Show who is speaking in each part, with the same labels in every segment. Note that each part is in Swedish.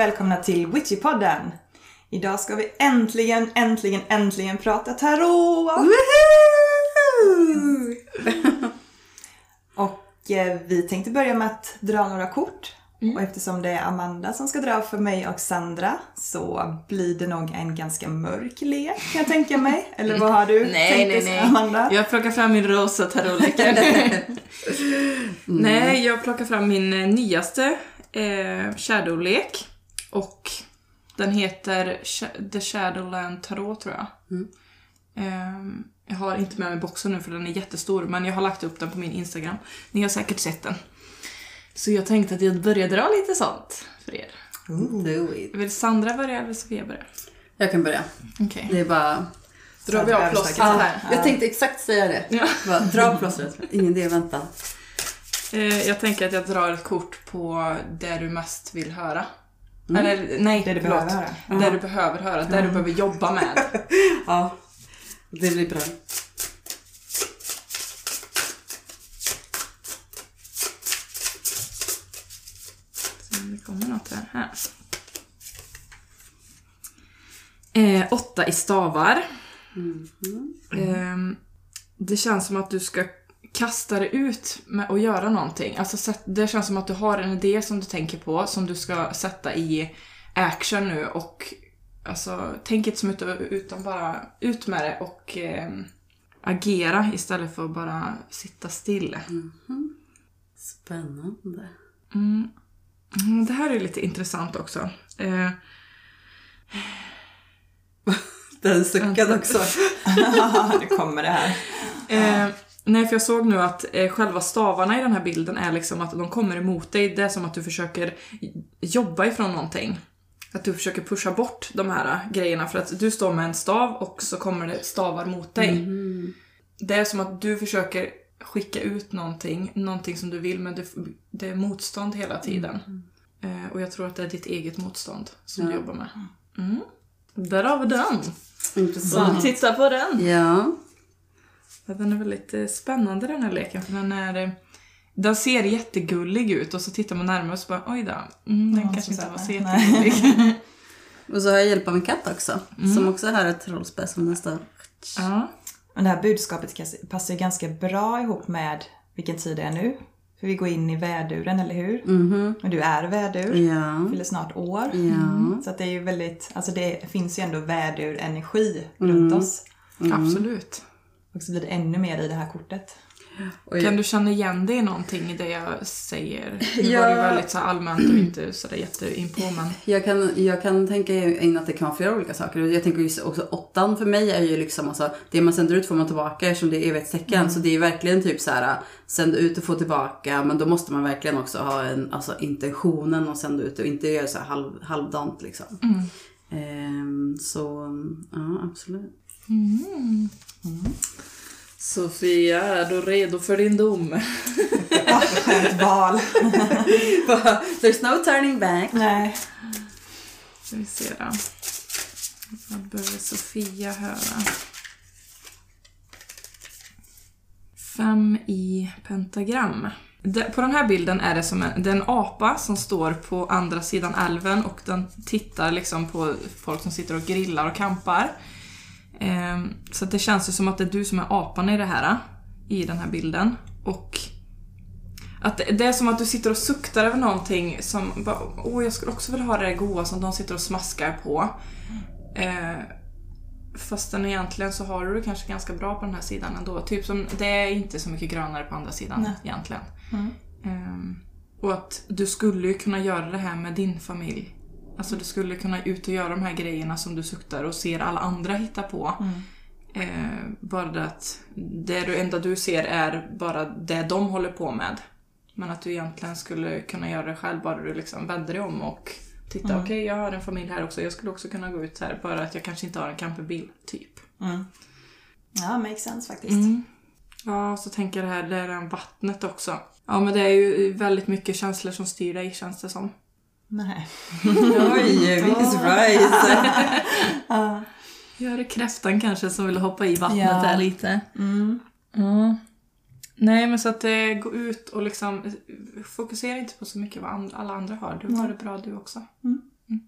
Speaker 1: välkomna till Witchypodden! Idag ska vi äntligen, äntligen, äntligen prata tarot! Och eh, vi tänkte börja med att dra några kort. Och eftersom det är Amanda som ska dra för mig och Sandra så blir det nog en ganska mörk lek kan jag tänka mig. Eller vad har du
Speaker 2: Nej,
Speaker 1: tänkt
Speaker 2: nej, nej.
Speaker 1: Amanda?
Speaker 2: Jag plockar fram min rosa tarotlekar. Nej, jag plockar fram min eh, nyaste eh, Shadow-lek. Och den heter The Shadowland Tarot tror jag. Ehm, jag har inte med mig boxen nu för den är jättestor men jag har lagt upp den på min Instagram. Ni har säkert sett den. Så jag tänkte att jag börjar dra lite sånt för er.
Speaker 3: Do it.
Speaker 2: Vill Sandra börja eller Sofia börja?
Speaker 3: Jag kan börja.
Speaker 2: Okej.
Speaker 3: Det är bara...
Speaker 2: Drar vi av plåstret här.
Speaker 3: Jag tänkte exakt säga det.
Speaker 2: Ja.
Speaker 3: Bara, dra plåstret. Ingen idé, vänta.
Speaker 2: Eh, jag tänker att jag drar ett kort på det du mest vill höra. Eller nej,
Speaker 1: Det du
Speaker 2: förlåt.
Speaker 1: behöver höra.
Speaker 2: Det du behöver höra, det du behöver jobba med.
Speaker 3: Ja, det blir bra.
Speaker 2: Det kommer något här. Eh, åtta i stavar. Ehm, det känns som att du ska kasta dig ut med att göra någonting. Alltså, det känns som att du har en idé som du tänker på, som du ska sätta i action nu och alltså, tänk inte så mycket utan bara ut med det och ehm, agera istället för att bara sitta still.
Speaker 3: Spännande.
Speaker 2: Mm, det här är lite intressant också. Eh,
Speaker 3: Den suckade också.
Speaker 1: det kommer det här.
Speaker 2: Eh, nej, för jag såg nu att eh, själva stavarna i den här bilden är liksom att de kommer emot dig. Det är som att du försöker jobba ifrån någonting. Att du försöker pusha bort de här eh, grejerna för att du står med en stav och så kommer det stavar mot dig. Det är som att du försöker skicka ut någonting, någonting som du vill men det, det är motstånd hela tiden. Eh, och jag tror att det är ditt eget motstånd som du
Speaker 3: Ja.
Speaker 2: jobbar med. Mm. Där har vi den!
Speaker 3: Intressant.
Speaker 2: Titta på den!
Speaker 3: Ja.
Speaker 2: Ja, den är väldigt spännande den här leken för den är... Den ser jättegullig ut och så tittar man närmare och så bara oj då, mm, den
Speaker 1: Ja,
Speaker 2: kanske inte var så jättegullig.
Speaker 3: Och så har jag hjälp av en katt också. Som också har ett trollspö som nästa.
Speaker 2: ja.
Speaker 1: Men det här budskapet passar ju ganska bra ihop med vilken tid det är nu. För vi går in i väduren, eller hur?
Speaker 3: Mhm.
Speaker 1: Och du är vädur.
Speaker 3: Ja.
Speaker 1: Fyller snart år.
Speaker 3: Ja.
Speaker 1: Så att det är ju väldigt, alltså det finns ju ändå vädur-energi runt oss.
Speaker 2: Absolut.
Speaker 1: Och så blir det ännu mer i det här kortet.
Speaker 3: Och
Speaker 2: Kan du känna igen dig i någonting i det jag säger? Nu
Speaker 3: Ja.
Speaker 2: var det ju väldigt så allmänt och inte sådär jätteinpå men...
Speaker 3: Jag kan, jag kan tänka in att det kan vara flera olika saker. Jag tänker just också åttan för mig är ju liksom alltså, det man sänder ut får man tillbaka eftersom det är evighetstecken. Så det är verkligen typ så här sända ut och få tillbaka. Men då måste man verkligen också ha en, alltså intentionen att sända ut och inte göra så här halv, halvdant liksom. Ehm, så ja, absolut.
Speaker 2: Sofia, är du redo för din dom?
Speaker 1: Skönt val.
Speaker 3: There's no turning back.
Speaker 1: Nej.
Speaker 2: Ska vi se då. Vad behöver Sofia höra? Fem i pentagram. På den här bilden är det som en, det en apa som står på andra sidan älven och den tittar liksom på folk som sitter och grillar och kampar. Ehm, så det känns ju som att det är du som är apan i det här, i den här bilden. Och att det, är som att du sitter och suktar över någonting som bara, åh jag skulle också vilja ha det där goa som de sitter och smaskar på. Eh, fastän egentligen så har du det kanske ganska bra på den här sidan ändå. Typ som, det är inte så mycket grönare på andra sidan
Speaker 1: Nej.
Speaker 2: egentligen.
Speaker 1: Mm.
Speaker 2: Ehm, och att du skulle ju kunna göra det här med din familj. Alltså du skulle kunna ut och göra de här grejerna som du suktar och ser alla andra hitta på. Eh, bara det att det du- enda du ser är bara det de håller på med. Men att du egentligen skulle kunna göra det själv bara du liksom vänder dig om och tittar. Okej, jag har en familj här också. Jag skulle också kunna gå ut här. Bara att jag kanske inte har en camperbil, typ.
Speaker 1: Mm. Ja, makes sense faktiskt.
Speaker 2: Mm. Ja, så tänker jag det här, det är det här vattnet också. Ja, men det är ju väldigt mycket känslor som styr dig, känns det som.
Speaker 1: Nej.
Speaker 3: Oj, vilken surprise!
Speaker 1: Ja.
Speaker 2: Ja, det är kräftan kanske som vill hoppa i vattnet
Speaker 1: Ja.
Speaker 2: där lite.
Speaker 1: Mm.
Speaker 2: Ja. Nej, men så att eh, gå ut och liksom eh, fokusera inte på så mycket vad and- alla andra har. Du har det bra du också.
Speaker 1: Mm.
Speaker 2: Mm.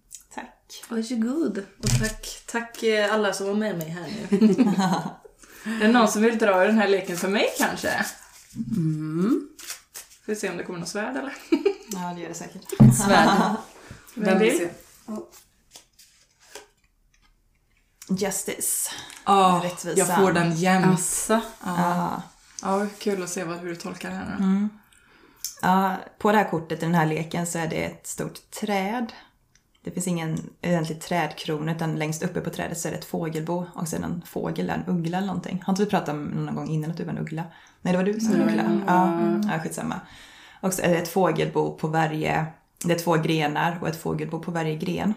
Speaker 2: Varsågod. Och tack, tack eh, alla som var med mig här nu. är det någon som vill dra den här leken för mig kanske?
Speaker 3: Mm.
Speaker 2: Får vi se om det kommer något svärd eller?
Speaker 1: Ja, det gör det säkert.
Speaker 3: Svärd.
Speaker 2: Vem vill?
Speaker 1: Justice.
Speaker 2: Ja,
Speaker 1: Rättvisan.
Speaker 2: jag får den jämt.
Speaker 3: Asså.
Speaker 1: Ja.
Speaker 2: Ja, kul att se vad, hur du tolkar det här nu.
Speaker 1: Ja, på det här kortet i den här leken så är det ett stort träd. Det finns ingen egentlig trädkrona utan längst uppe på trädet så är det ett fågelbo och sen en fågel en uggla eller någonting. Har inte vi pratat om någon gång innan att du var en uggla? Nej, det var du som en uggla. Ja, ja, skitsamma. Och så är det ett fågelbo på varje, det är två grenar och ett fågelbo på varje gren.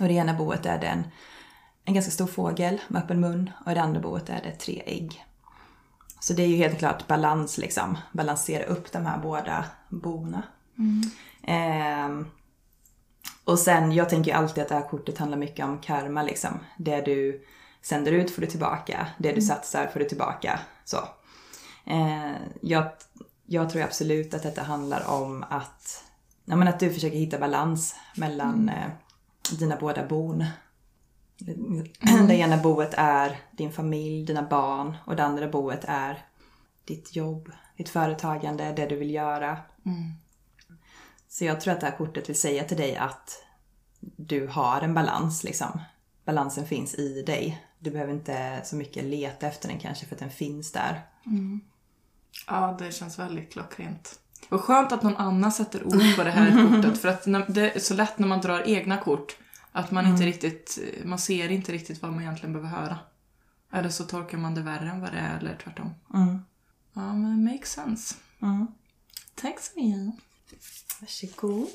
Speaker 1: Och det ena boet är det en, ganska stor fågel med öppen mun och i det andra boet är det tre ägg. Så det är ju helt klart balans liksom. Balansera upp de här båda bona. Ehm, och sen, jag tänker ju alltid att det här kortet handlar mycket om karma liksom. Det du sänder ut får du tillbaka. Det du satsar får du tillbaka. Så. Ehm, jag, jag tror absolut att detta handlar om att, ja, men att du försöker hitta balans mellan eh, dina båda bon. Det ena boet är din familj, dina barn och det andra boet är ditt jobb, ditt företagande, det du vill göra. Så jag tror att det här kortet vill säga till dig att du har en balans liksom. Balansen finns i dig. Du behöver inte så mycket leta efter den kanske för att den finns där.
Speaker 2: Ja, det känns väldigt klockrent. Och skönt att någon annan sätter ord på det här kortet för att det är så lätt när man drar egna kort att man inte riktigt, man ser inte riktigt vad man egentligen behöver höra. Eller så tolkar man det värre än vad det är eller tvärtom.
Speaker 1: Mm.
Speaker 2: Ja, men det makes sense.
Speaker 1: Mm.
Speaker 2: Tack så mycket.
Speaker 1: Varsågod.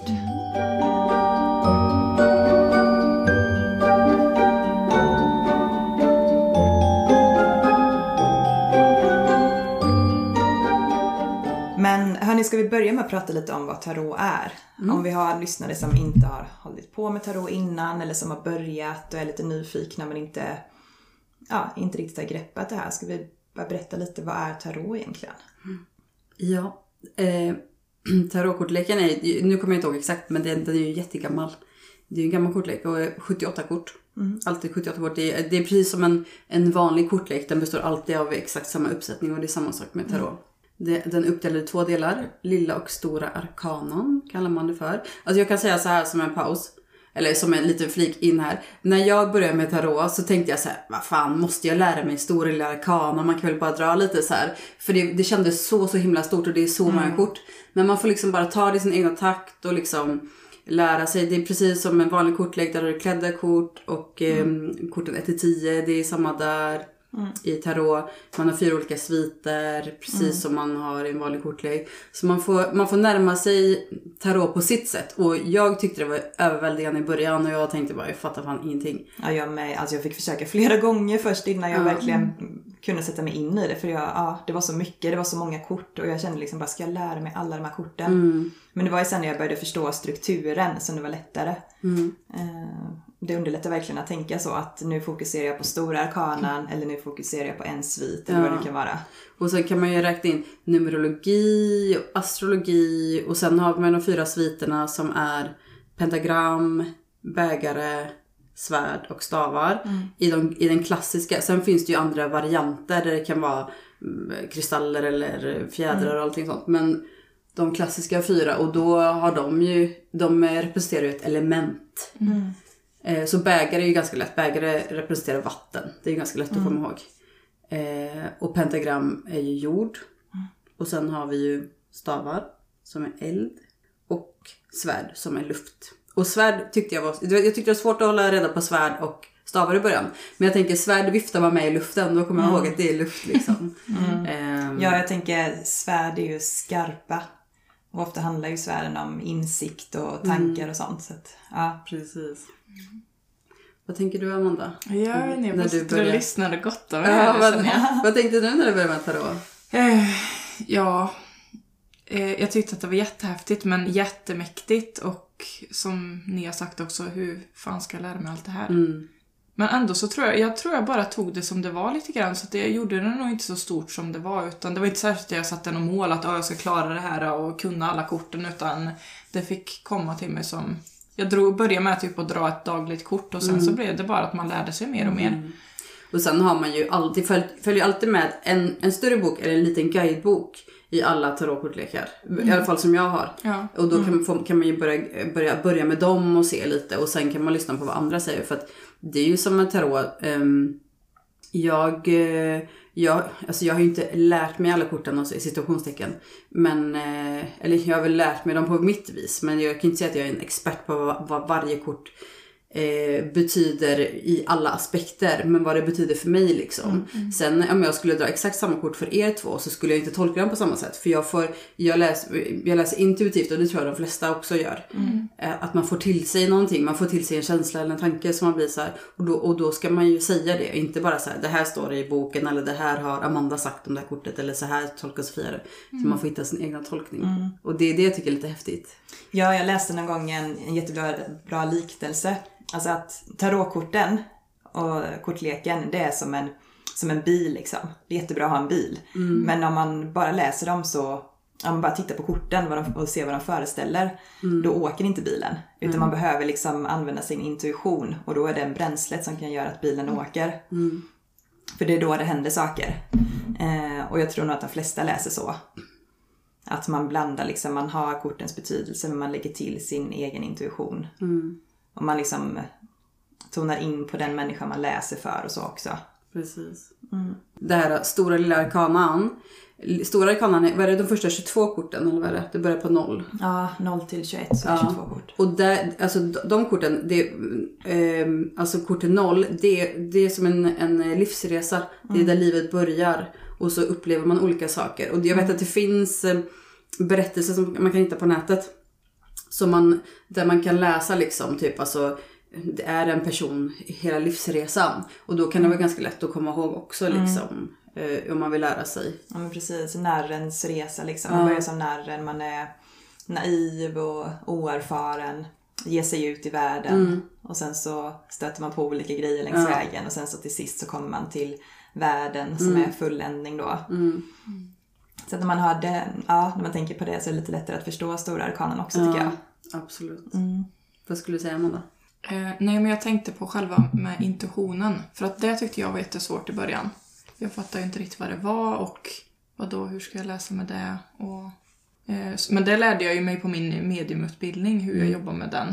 Speaker 1: Hörni, ska vi börja med att prata lite om vad tarot är? Om vi har lyssnare som inte har hållit på med tarot innan eller som har börjat och är lite nyfikna men inte, ja, inte riktigt har greppat det här. Ska vi bara berätta lite, vad är tarot egentligen?
Speaker 3: Ja. Eh, tarotkortleken är, nu kommer jag inte ihåg exakt, men den, den är ju jättegammal. Det är en gammal kortlek och 78 kort. Alltid 78 kort. Det är, det är precis som en, en vanlig kortlek. Den består alltid av exakt samma uppsättning och det är samma sak med tarot. Det, den är uppdelad i två delar. Lilla och stora arkanan kallar man det för. Alltså jag kan säga så här som en paus. Eller som en liten flik in här. När jag började med tarot så tänkte jag så här, vad fan måste jag lära mig stora lilla arkana? Man kan väl bara dra lite så här. För det, det kändes så, så himla stort och det är så många kort. Men man får liksom bara ta det i sin egna takt och liksom lära sig. Det är precis som en vanlig kortlek där du har klädda kort och eh, korten 1 till 10, det är samma där. I tarot. Man har fyra olika sviter, precis som man har i en vanlig kortlek. Så man får, man får närma sig tarot på sitt sätt. Och jag tyckte det var överväldigande i början och jag tänkte bara, jag fattar fan ingenting.
Speaker 1: Ja, jag med. Alltså jag fick försöka flera gånger först innan jag verkligen kunde sätta mig in i det. För jag, ja, det var så mycket, det var så många kort och jag kände liksom bara, ska jag lära mig alla de här korten? Men det var ju sen när jag började förstå strukturen som det var lättare. Eh, Det underlättar verkligen att tänka så att nu fokuserar jag på stora arkanan eller nu fokuserar jag på en svit eller vad det kan vara.
Speaker 3: Och sen kan man ju räkna in numerologi astrologi och sen har man de fyra sviterna som är pentagram, bägare, svärd och stavar i, de, i den klassiska. Sen finns det ju andra varianter där det kan vara mm, kristaller eller fjädrar och allting sånt. Men de klassiska fyra och då har de ju, de representerar ju ett element. Eh, Så bägare är ju ganska lätt. Bägare representerar vatten. Det är ju ganska lätt att komma ihåg. Eh, och pentagram är ju jord. Och sen har vi ju stavar som är eld. Och svärd som är luft. Och svärd tyckte jag var... Jag tyckte det var svårt att hålla reda på svärd och stavar i början. Men jag tänker svärd viftar man med i luften. Då kommer jag ihåg att det är luft liksom. Ehm,
Speaker 1: Ja, jag tänker svärd är ju skarpa. Och ofta handlar ju svärden om insikt och tankar och sånt. Så att, ja.
Speaker 3: Precis. Vad tänker du Amanda?
Speaker 2: Jag
Speaker 3: När
Speaker 2: på
Speaker 3: du
Speaker 2: sitter och
Speaker 3: börjar-
Speaker 2: lyssnar gott av det
Speaker 3: Ja, vad,
Speaker 2: jag.
Speaker 3: vad tänkte du när du började med tarot?
Speaker 2: Eh, ja, eh, jag tyckte att det var jättehäftigt men jättemäktigt och som ni har sagt också, hur fan ska jag lära mig allt det här?
Speaker 3: Mm.
Speaker 2: Men ändå så tror jag, jag tror jag bara tog det som det var lite grann så att jag gjorde det nog inte så stort som det var utan det var inte särskilt att jag satte något mål att "Ja, jag ska klara det här och kunna alla korten utan det fick komma till mig som Jag drog, började med typ att dra ett dagligt kort och sen så blev det bara att man lärde sig mer och mer.
Speaker 3: Och sen har man ju alltid, följ, följer alltid med en, en större bok eller en liten guidebok i alla tarotkortlekar. I alla fall som jag har.
Speaker 2: Ja.
Speaker 3: Och då kan, man få, kan man ju börja, börja, börja med dem och se lite och sen kan man lyssna på vad andra säger. För att det är ju som en tarot. ehm, jag, eh, jag, alltså jag har ju inte lärt mig alla korten alltså, i situationstecken. Men, eh, eller jag har väl lärt mig dem på mitt vis. Men jag kan inte säga att jag är en expert på vad, vad varje kort eh, betyder i alla aspekter. Men vad det betyder för mig liksom. Sen om jag skulle dra exakt samma kort för er två så skulle jag inte tolka dem på samma sätt. För jag, får, jag, läser, jag läser intuitivt och det tror jag de flesta också gör. Eh, att man får till sig någonting, man får till sig en känsla eller en tanke som man blir så här. Och då, och då ska man ju säga det. Inte bara så här, det här står det i boken eller det här har Amanda sagt om det här kortet eller så här tolkar Sofia det. Så man får hitta sin egna tolkning. Och det är det jag tycker är lite häftigt.
Speaker 1: Ja, jag läste någon gång en, en jättebra bra liknelse. Alltså att tarotkorten och kortleken, det är som en, som en bil liksom. Det är jättebra att ha en bil. Men om man bara läser dem så, om man bara tittar på korten vad de, och ser vad de föreställer, då åker inte bilen. Utan man behöver liksom använda sin intuition och då är det bränslet som kan göra att bilen åker. För det är då det händer saker. Eh, och jag tror nog att de flesta läser så. Att man blandar liksom, man har kortens betydelse men man lägger till sin egen intuition. Och man liksom tonar in på den människa man läser för och så också.
Speaker 3: Precis. Det här stora lilla arkanan. Stora arkanan, är, vad är det, de första 22 korten eller vad är det? Det börjar på noll.
Speaker 1: Ja, 0 till 21 så är det 22 kort.
Speaker 3: Och där, alltså de- korten, det, ehm, alltså korten noll, det, det är som en, en livsresa. Det är där livet börjar. Och så upplever man olika saker. Och jag vet att det finns eh, berättelser som man kan hitta på nätet. Som man, där man kan läsa liksom typ alltså det är en person hela livsresan. Och då kan det vara ganska lätt att komma ihåg också liksom. Eh, om man vill lära sig.
Speaker 1: Ja men precis, narrens resa liksom. Man börjar som narren, man är naiv och oerfaren. Ger sig ut i världen. Och sen så stöter man på olika grejer längs vägen. Och sen så till sist så kommer man till världen som är fulländning då. Så att när man har den, ja, när man tänker på det så är det lite lättare att förstå stora arkanen också tycker jag.
Speaker 3: Absolut. Vad skulle du säga Amanda?
Speaker 2: Eh, nej, men jag tänkte på själva med intuitionen. För att det tyckte jag var jättesvårt i början. Jag fattade ju inte riktigt vad det var och vad då, hur ska jag läsa med det? Och, eh, men det lärde jag ju mig på min mediumutbildning, hur jag jobbar med den.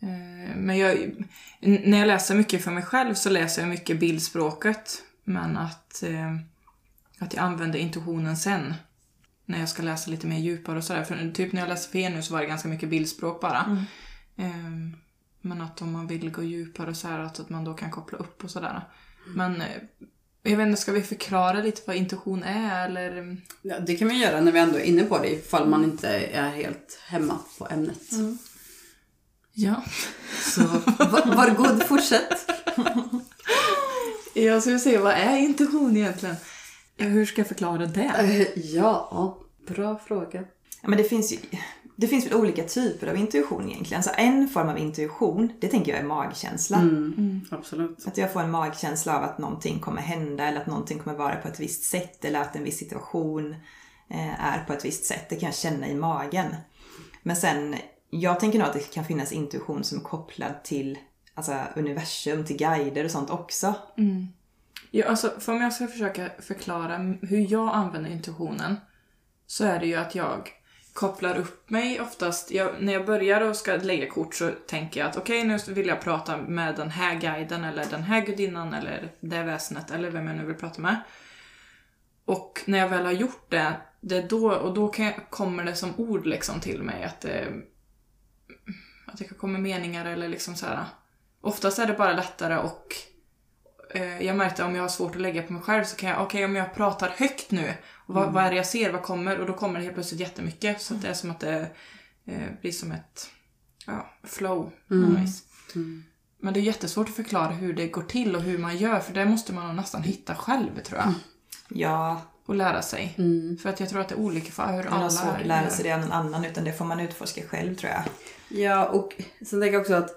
Speaker 2: Eh, men jag, när jag läser mycket för mig själv så läser jag mycket bildspråket. Men att, eh, att jag använder intuitionen sen. När jag ska läsa lite mer djupare och sådär. För typ när jag läste för er nu så var det ganska mycket bildspråk bara. Ehm, men att om man vill gå djupare så här att, att man då kan koppla upp och sådär. Men eh, jag vet inte, ska vi förklara lite vad intuition är eller?
Speaker 3: Ja, det kan vi göra när vi ändå är inne på det ifall man inte är helt hemma på ämnet.
Speaker 2: Ja.
Speaker 3: Så var, var god fortsätt.
Speaker 2: Jag ska se, vad är intuition egentligen? Ja, hur ska jag förklara det?
Speaker 3: Eh, Ja, bra fråga.
Speaker 1: Ja, men det finns ju det finns väl olika typer av intuition egentligen. Så en form av intuition, det tänker jag är magkänsla.
Speaker 3: Absolut.
Speaker 1: Att jag får en magkänsla av att någonting kommer hända eller att någonting kommer vara på ett visst sätt eller att en viss situation eh, är på ett visst sätt. Det kan jag känna i magen. Men sen, jag tänker nog att det kan finnas intuition som är kopplad till alltså, universum, till guider och sånt också.
Speaker 2: Ja, alltså, för om jag ska försöka förklara hur jag använder intuitionen så är det ju att jag kopplar upp mig oftast. Jag, när jag börjar och ska lägga kort så tänker jag att okej, nu vill jag prata med den här guiden eller den här gudinnan eller det väsenet eller vem jag nu vill prata med. Och när jag väl har gjort det, det är då, och då kan jag, kommer det som ord liksom till mig att det, att det kan komma meningar eller liksom så här. Oftast är det bara lättare och eh, jag märkte om jag har svårt att lägga på mig själv så kan jag, okej om jag pratar högt nu, och vad, vad är det jag ser, vad kommer? Och då kommer det helt plötsligt jättemycket. Så att det är som att det eh, blir som ett ja, flow. något vis. Men det är jättesvårt att förklara hur det går till och hur man gör, för det måste man nästan hitta själv tror jag.
Speaker 1: Ja,
Speaker 2: Och lära sig. För att jag tror att det är olika för hur
Speaker 1: man
Speaker 2: alla
Speaker 1: har svårt att lära sig det av någon annan utan det får man utforska själv tror jag.
Speaker 3: Ja, och sen tänker jag också att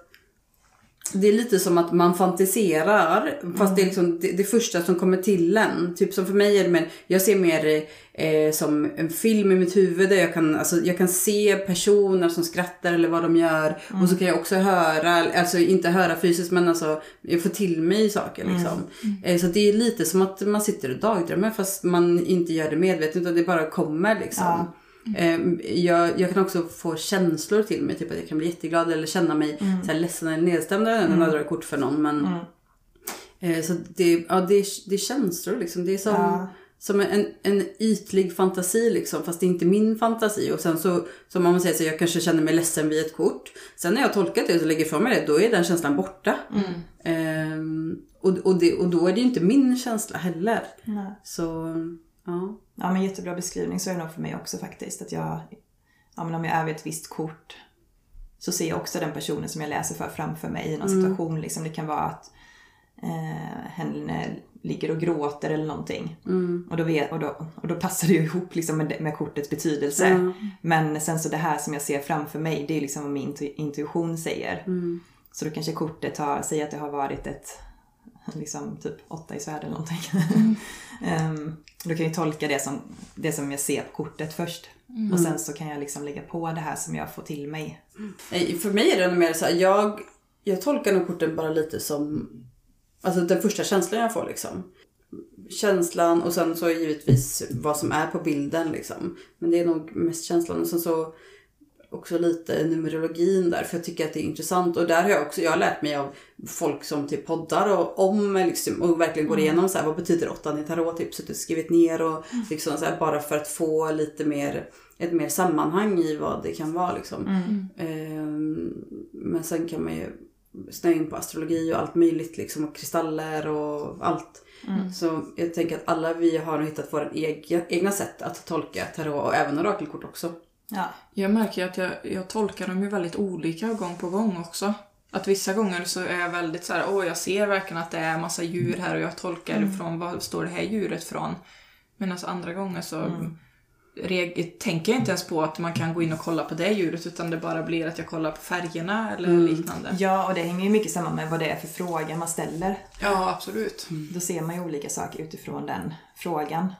Speaker 3: det är lite som att man fantiserar fast det är liksom det, det första som kommer till en. Typ som för mig är det mer, jag ser mer eh, som en film i mitt huvud där jag kan, alltså, jag kan se personer som skrattar eller vad de gör. Och så kan jag också höra, alltså inte höra fysiskt men alltså jag får till mig saker liksom. Eh, så det är lite som att man sitter och dagdrömmer fast man inte gör det medvetet utan det bara kommer liksom.
Speaker 1: Ja.
Speaker 3: Eh, Jag, jag kan också få känslor till mig, typ att jag kan bli jätteglad eller känna mig så här ledsen eller nedstämd när jag drar kort för någon. Men, eh, så det, ja, det, är, det är känslor liksom. Det är som,
Speaker 1: Ja.
Speaker 3: som en, en ytlig fantasi liksom, fast det är inte min fantasi. Och sen så, som man säger så jag kanske känner mig ledsen vid ett kort. Sen när jag har tolkat det och lägger ifrån mig det, då är den känslan borta. Ehm, och, och, det, och då är det ju inte min känsla heller.
Speaker 1: Nej.
Speaker 3: Så, ja.
Speaker 1: Ja men jättebra beskrivning, så är det nog för mig också faktiskt. Att jag, ja, men om jag är vid ett visst kort så ser jag också den personen som jag läser för framför mig i någon situation. Liksom, det kan vara att eh, henne ligger och gråter eller någonting. Och, då vet, och, då, och då passar det ju ihop liksom med, med kortets betydelse.
Speaker 3: Mm.
Speaker 1: Men sen så det här som jag ser framför mig, det är liksom vad min intu- intuition säger. Så då kanske kortet har, säger att det har varit ett liksom typ åtta i svärd eller någonting. Ehm, då kan jag tolka det som, det som jag ser på kortet först. Och sen så kan jag liksom lägga på det här som jag får till mig.
Speaker 3: Nej, För mig är det mer så här, jag, jag tolkar nog korten bara lite som alltså den första känslan jag får liksom. Känslan och sen så givetvis vad som är på bilden liksom. Men det är nog mest känslan och sen så också lite numerologin där för jag tycker att det är intressant och där har jag också, jag har lärt mig av folk som typ poddar och om liksom, och verkligen går igenom så här, vad betyder åttan i tarot, typ suttit skrivit ner och liksom så här, bara för att få lite mer, ett mer sammanhang i vad det kan vara liksom. Ehm, men sen kan man ju snöa in på astrologi och allt möjligt liksom och kristaller och allt. Så jag tänker att alla vi har nog hittat våra egna, egna sätt att tolka tarot och även orakelkort också.
Speaker 1: Ja.
Speaker 2: Jag märker ju att jag, jag tolkar dem ju väldigt olika gång på gång också. Att vissa gånger så är jag väldigt så här, åh jag ser verkligen att det är massa djur här och jag tolkar ifrån vad står det här djuret från. Medan andra gånger så reg- tänker jag inte ens på att man kan gå in och kolla på det djuret utan det bara blir att jag kollar på färgerna eller liknande.
Speaker 1: ja, och det hänger ju mycket samman med vad det är för fråga man ställer.
Speaker 2: Ja, absolut.
Speaker 1: Då ser man ju olika saker utifrån den frågan.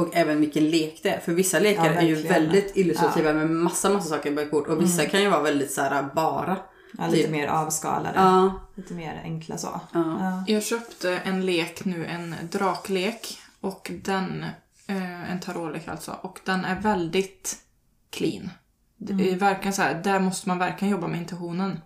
Speaker 3: Och även vilken lek det är. För vissa lekar
Speaker 1: Ja,
Speaker 3: är ju väldigt illustrativa med massa, massa saker på ett kort. Och vissa kan ju vara väldigt så här bara.
Speaker 1: Ja, lite
Speaker 3: Typ.
Speaker 1: mer avskalade.
Speaker 3: Ja.
Speaker 1: Lite mer enkla så.
Speaker 3: Ja.
Speaker 2: Jag köpte en lek nu, en draklek. Och den, eh, en tarotlek alltså. Och den är väldigt clean. Det är verkligen så här, där måste man verkligen jobba med intuitionen.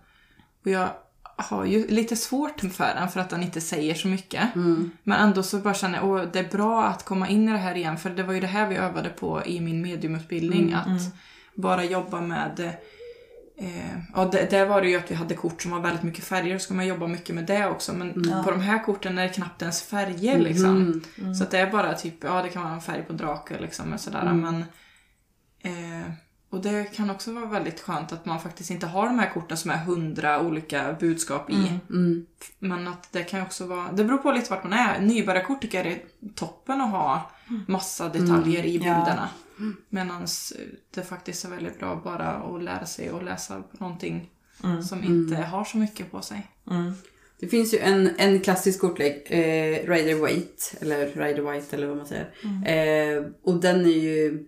Speaker 2: Och jag har ju lite svårt för den för att den inte säger så mycket. Men ändå så bara känner jag, åh, det är bra att komma in i det här igen. För det var ju det här vi övade på i min mediumutbildning. Att bara jobba med Eh, ja, det, där var det ju att vi hade kort som var väldigt mycket färger, så ska man jobba mycket med det också. Men på de här korten är det knappt ens färger liksom. Så att det är bara typ, ja det kan vara en färg på drake liksom och sådär. Men, eh, och det kan också vara väldigt skönt att man faktiskt inte har de här korten som är hundra olika budskap i. Men att det kan också vara, det beror på lite vart man är. Nybörjarkort tycker jag är toppen att ha massa detaljer i bilderna. Medan det faktiskt är väldigt bra bara att lära sig att läsa någonting som inte har så mycket på sig.
Speaker 3: Det finns ju en, en klassisk kortlek, eh, Rider Waite, eller Rider White eller vad man säger. Eh, och den är ju...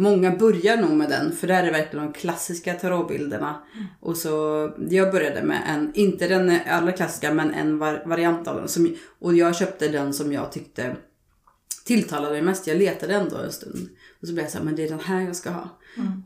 Speaker 3: Många börjar nog med den, för där är verkligen de klassiska tarotbilderna. Och så, jag började med en, inte den allra klassiska, men en var, variant av den. Som, och jag köpte den som jag tyckte tilltalade mig mest. Jag letade ändå en stund. Och så blev jag så här, men det är den här jag ska ha.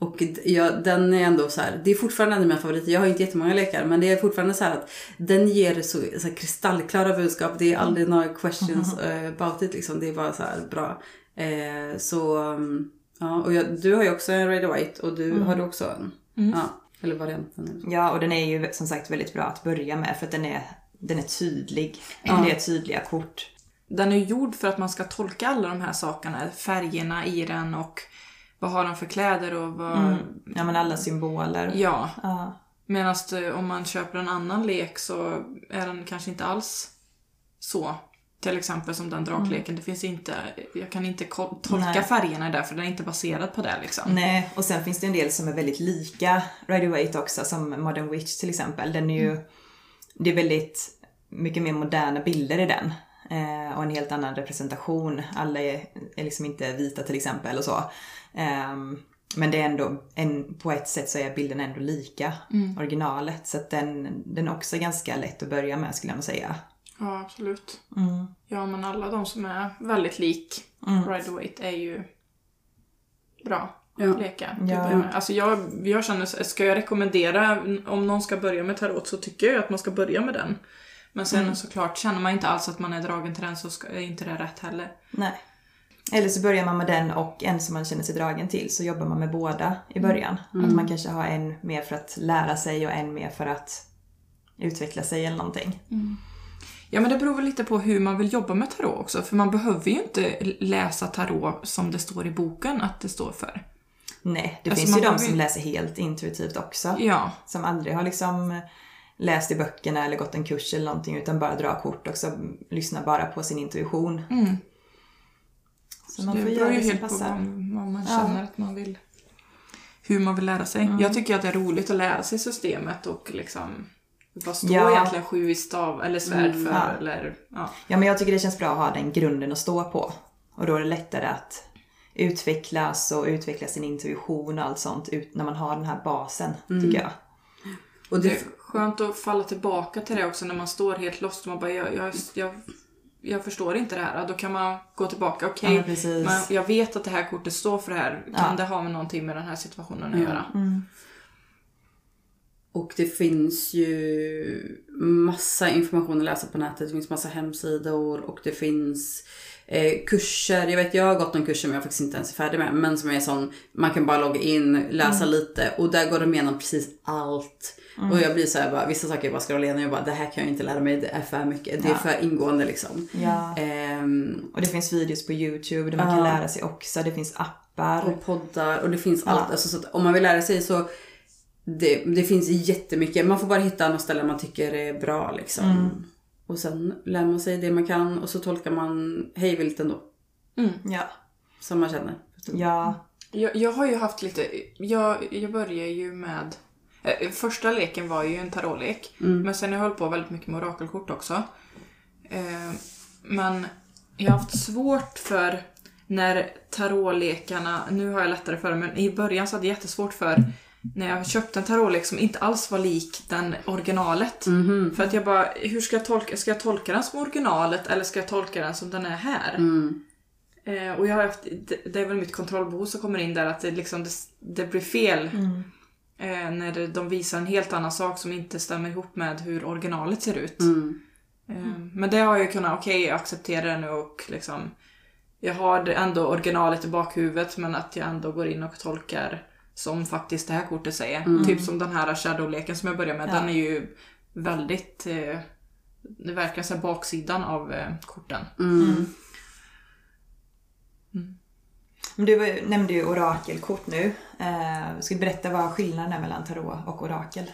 Speaker 3: Och d- jag, den är ändå så här, det är fortfarande en av mina favoriter. Jag har inte jättemånga lekar, men det är fortfarande så här att den ger så, så kristallklara budskap. Det är aldrig några questions eh, about it liksom. Det är bara så här bra. Eh, så, mm, ja, och jag, du har ju också en Red White och du har du också en. Ja, eller varianten.
Speaker 1: Ja, och den är ju som sagt väldigt bra att börja med för att den är, den är tydlig. Det är tydliga kort.
Speaker 2: Den är gjord för att man ska tolka alla de här sakerna, färgerna i den och vad har de för kläder och vad...
Speaker 1: Ja, men alla symboler.
Speaker 2: Ja.
Speaker 1: Ja.
Speaker 2: Medan om man köper en annan lek så är den kanske inte alls så. Till exempel som den drakleken. Det finns inte, jag kan inte tolka
Speaker 1: Nej.
Speaker 2: färgerna där för den är inte baserad på det liksom.
Speaker 1: Nej, och sen finns det en del som är väldigt lika Rider Waite också, som Modern Witch till exempel. Den är ju det är väldigt mycket mer moderna bilder i den. Eh, och en helt annan representation. Alla är, är liksom inte vita till exempel och så. Ehm, men det är ändå, en, på ett sätt så är bilden ändå lika originalet. Så att den, den är också ganska lätt att börja med skulle jag nog säga.
Speaker 2: Ja, absolut.
Speaker 1: Mm.
Speaker 2: Ja, men alla de som är väldigt lik Ride Wait är ju bra
Speaker 3: Ja.
Speaker 2: lekar.
Speaker 1: Ja.
Speaker 2: Alltså jag, jag känner, så- ska jag rekommendera, om någon ska börja med tarot så tycker jag att man ska börja med den. Men sen såklart, känner man inte alls att man är dragen till den så ska, är inte det rätt heller.
Speaker 1: Nej. Eller så börjar man med den och en som man känner sig dragen till så jobbar man med båda i början. Att man kanske har en mer för att lära sig och en mer för att utveckla sig eller någonting.
Speaker 2: Ja men det beror väl lite på hur man vill jobba med tarot också. För man behöver ju inte läsa tarot som det står i boken att det står för.
Speaker 1: Nej, det
Speaker 2: Alltså,
Speaker 1: finns ju
Speaker 2: man
Speaker 1: de som
Speaker 2: ju-
Speaker 1: läser helt intuitivt också.
Speaker 2: Ja,
Speaker 1: Som aldrig har liksom läst i böckerna eller gått en kurs eller någonting utan bara drar kort och så lyssnar bara på sin intuition.
Speaker 2: Mm.
Speaker 1: Så man
Speaker 2: det
Speaker 1: får
Speaker 2: beror
Speaker 1: göra
Speaker 2: ju
Speaker 1: det som
Speaker 2: helt på
Speaker 1: passar.
Speaker 2: vad, man
Speaker 1: Ja.
Speaker 2: känner att man vill. Hur man vill lära sig. Jag tycker att det är roligt att lära sig systemet och liksom vad står
Speaker 1: Ja.
Speaker 2: egentligen sju i stav eller svärd för?
Speaker 1: ja.
Speaker 2: Eller, ja.
Speaker 1: Ja men jag tycker det känns bra att ha den grunden att stå på. Och då är det lättare att utvecklas och utveckla sin intuition och allt sånt ut när man har den här basen, tycker jag.
Speaker 3: Och
Speaker 2: Det
Speaker 3: det,
Speaker 2: är skönt att falla tillbaka till det också när man står helt lost och man bara jag, jag, jag, jag förstår inte det här. Då kan man gå tillbaka. Okej,
Speaker 1: Ja, precis.
Speaker 2: men jag vet att det här kortet står för det här. Kan
Speaker 1: Ja.
Speaker 2: det ha med någonting med den här situationen att göra?
Speaker 3: Och det finns ju massa information att läsa på nätet. Det finns massa hemsidor och det finns eh, kurser. Jag vet jag har gått någon kurs som jag faktiskt inte ens är färdig med. Men som är sån, man kan bara logga in, läsa lite och där går de igenom precis allt. Och jag blir så här, bara, vissa saker jag bara scrollar igenom jag bara det här kan jag inte lära mig, det är för mycket. Det är
Speaker 1: Ja.
Speaker 3: för ingående liksom.
Speaker 1: Ja.
Speaker 3: Ehm,
Speaker 1: Och det finns videos på YouTube där man kan lära sig också. Det finns appar.
Speaker 3: och poddar och det finns allt. Alltså, så att om man vill lära sig så det, det finns jättemycket. Man får bara hitta något ställe man tycker är bra liksom. Och sen lär man sig det man kan och så tolkar man hejvilt ändå.
Speaker 1: Ja.
Speaker 3: Som man känner.
Speaker 1: Ja.
Speaker 2: Jag, jag har ju haft lite, jag, jag började ju med, eh, första leken var ju en tarotlek. Men sen har jag hållit på väldigt mycket med orakelkort också. Eh, men jag har haft svårt för när tarotlekarna, nu har jag lättare för det, men i början så hade jag jättesvårt för när jag köpte en tarotlek som inte alls var lik den originalet. För att jag bara, hur ska jag tolka, ska jag tolka den som originalet eller ska jag tolka den som den är här? Eh, och jag har haft, det, det är väl mitt kontrollbehov som kommer in där, att det, liksom, det, det blir fel. Eh, när de visar en helt annan sak som inte stämmer ihop med hur originalet ser ut. Eh, men det har jag kunnat, okej jag accepterar det nu och liksom jag har ändå originalet i bakhuvudet men att jag ändå går in och tolkar som faktiskt det här kortet säger. Typ som den här Shadow-leken som jag börjar med.
Speaker 1: Ja.
Speaker 2: Den är ju väldigt... Eh, det verkar som baksidan av eh, korten.
Speaker 1: Men du var- nämnde ju orakelkort nu. Eh, ska du berätta vad skillnaden är mellan tarot och orakel?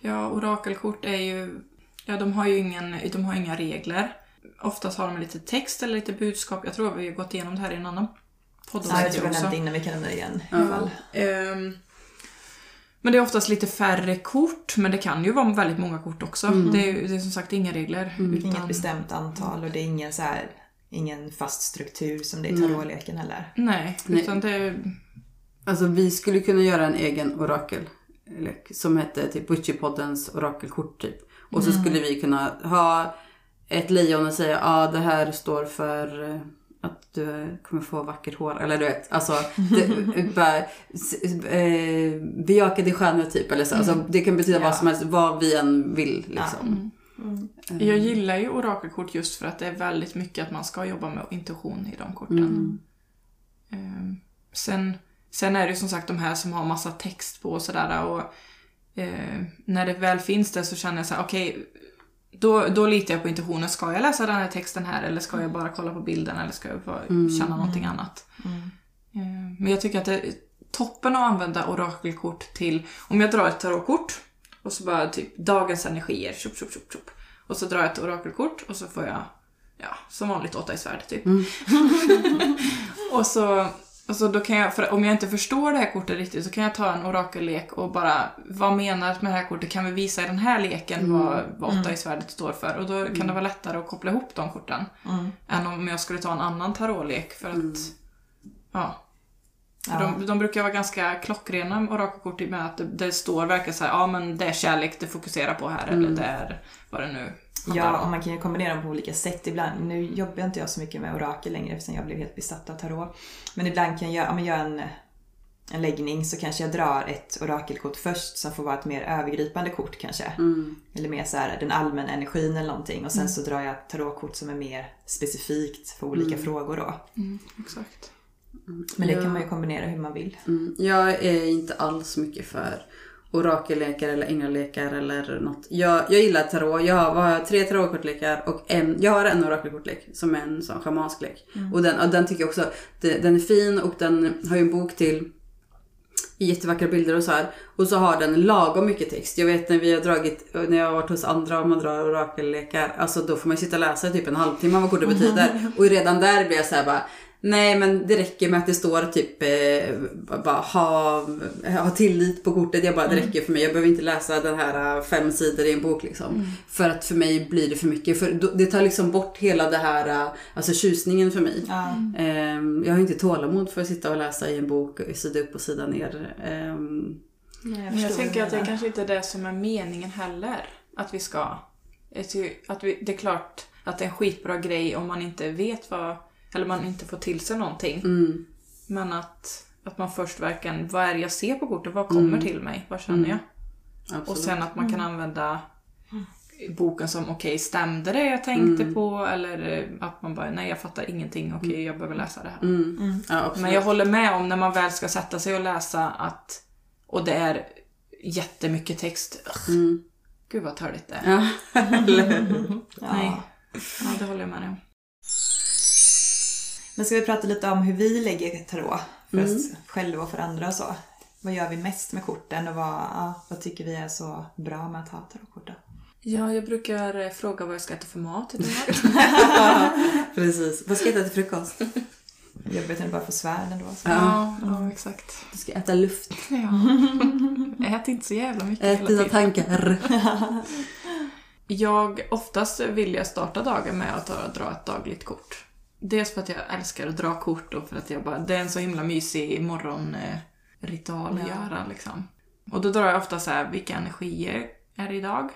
Speaker 2: Ja, orakelkort är ju... Ja, de har ju ingen, de har inga regler. Oftast har de lite text eller lite budskap. Jag tror vi har gått igenom det här i en annan podd.
Speaker 1: Ja, jag tror jag nämnde innan vi kan nämna det igen. i alla fall.
Speaker 2: Ehm, men det är oftast lite färre kort, men det kan ju vara väldigt många kort också. Det, är, det är som sagt inga regler. Utan,
Speaker 1: Inget bestämt antal och det är ingen, så här, ingen fast struktur som det är i tarotleken heller.
Speaker 2: Nej,
Speaker 3: Nej.
Speaker 2: utan det...
Speaker 3: Alltså vi skulle kunna göra en egen orakel. Som hette typ Witchypoddens orakelkort typ. Och så skulle vi kunna ha ett lejon och säga ja ah, det här står för att du kommer få vackert hår. Eller du vet, alltså det, bara, s- eh, bejaka din stjärna typ. Eller så. Alltså, det kan betyda
Speaker 1: Ja.
Speaker 3: vad som helst, vad vi än vill liksom.
Speaker 2: Jag gillar ju orakelkort just för att det är väldigt mycket att man ska jobba med intuition i de korten. Ehm, sen, sen är det ju som sagt de här som har massa text på och sådär. Och, eh, när det väl finns det så känner jag så här, okej, då, då litar jag på intuitionen. Ska jag läsa den här texten här eller ska jag bara kolla på bilden eller ska jag bara känna någonting annat? Eh, Men jag tycker att det är toppen att använda orakelkort till, om jag drar ett tarotkort och så bara typ dagens energier, tjup, tjup, tjup, tjup. Och så drar jag ett orakelkort och så får jag, ja, som vanligt åtta i svärd typ. och så, Alltså då kan jag, för om jag inte förstår det här kortet riktigt så kan jag ta en orakellek och bara, vad menas med det här kortet? Kan vi visa i den här leken vad, vad åtta i svärdet står för? Och då kan det vara lättare att koppla ihop de korten.
Speaker 1: Mm.
Speaker 2: Än om jag skulle ta en annan tarotlek för att, ja. För
Speaker 1: Ja.
Speaker 2: De, de brukar vara ganska klockrena orakelkort i och med att det, det står verkligen så här, ja men det är kärlek det fokuserar på här eller det är vad det nu
Speaker 1: Ja, och man kan ju kombinera dem på olika sätt ibland. Nu jobbar inte jag så mycket med orakel längre eftersom jag blev helt besatt av tarot. Men ibland kan jag, om jag gör en, en läggning så kanske jag drar ett orakelkort först som får vara ett mer övergripande kort kanske.
Speaker 3: Mm.
Speaker 1: Eller mer så här den allmänna energin eller någonting. Och sen så drar jag tarotkort som är mer specifikt för olika frågor då.
Speaker 2: Mm, exakt.
Speaker 1: Men det
Speaker 3: Ja.
Speaker 1: kan man ju kombinera hur man vill.
Speaker 3: Mm. Jag är inte alls mycket för orakellekar eller änglالekar eller något. Jag, jag gillar tarot. Jag har, tre tarotkortlekar och en, jag har en orakelkortlek som är en sån schamansk lek. Och, den, och den tycker jag också, den är fin och den har ju en bok till jättevackra bilder och så här. Och så har den lagom mycket text. Jag vet när vi har dragit, när jag har varit hos andra och man drar orakellekar, alltså då får man sitta och läsa i typ en halvtimme vad kortet betyder. Och redan där blir jag så här bara, nej men det räcker med att det står typ eh, bara ha, ha tillit på kortet. Jag bara, det räcker för mig. Jag behöver inte läsa den här eh, fem sidor i en bok liksom. För att för mig blir det för mycket. För det tar liksom bort hela det här, eh, alltså tjusningen för mig.
Speaker 1: Ja.
Speaker 3: Ehm, jag har inte tålamod för att sitta och läsa i en bok, sida upp och sida ner. Ehm,
Speaker 1: Nej,
Speaker 2: Men jag tänker att det kanske inte är det som är meningen heller. Att vi ska... jag Att vi, det är klart att det är en skitbra grej om man inte vet vad... Eller man inte får till sig någonting.
Speaker 3: mm,
Speaker 2: Men att, att man först verkligen... Vad är det jag ser på kortet? Vad kommer till mig? Vad känner jag?
Speaker 3: absolut.
Speaker 2: Och sen att man kan använda boken som okej, stämde det jag tänkte på? Eller eh, att man bara, nej jag fattar ingenting, okej jag behöver läsa det här.
Speaker 3: Mm. Ja, absolut.
Speaker 2: Men jag håller med om när man väl ska sätta sig och läsa att, och det är jättemycket text. Ugh,
Speaker 3: Mm.
Speaker 2: Gud vad törligt det är.
Speaker 3: Ja, hur?
Speaker 2: Nej. Ja, det håller jag med om.
Speaker 1: Men ska vi prata lite om hur vi lägger tarot? För oss själva och för andra och så. Vad gör vi mest med korten och vad, ja, vad tycker vi är så bra med att ha tarotkort då?
Speaker 2: Ja, jag brukar eh, fråga vad jag ska äta för mat idag.
Speaker 3: Precis. Vad ska jag äta till frukost?
Speaker 1: Jobbigt när du bara får svärd ändå. Så.
Speaker 2: ja, ja, exakt.
Speaker 3: Du ska äta luft.
Speaker 2: Ja. Ät inte så jävla mycket
Speaker 3: Ät dina tankar.
Speaker 2: Jag, oftast vill jag starta dagen med att ta- dra ett dagligt kort. Dels för att jag älskar att dra kort och för att jag bara, det är en så himla mysig morgonritual att
Speaker 1: Ja.
Speaker 2: göra liksom. Och då drar jag ofta så här, vilka energier är det idag?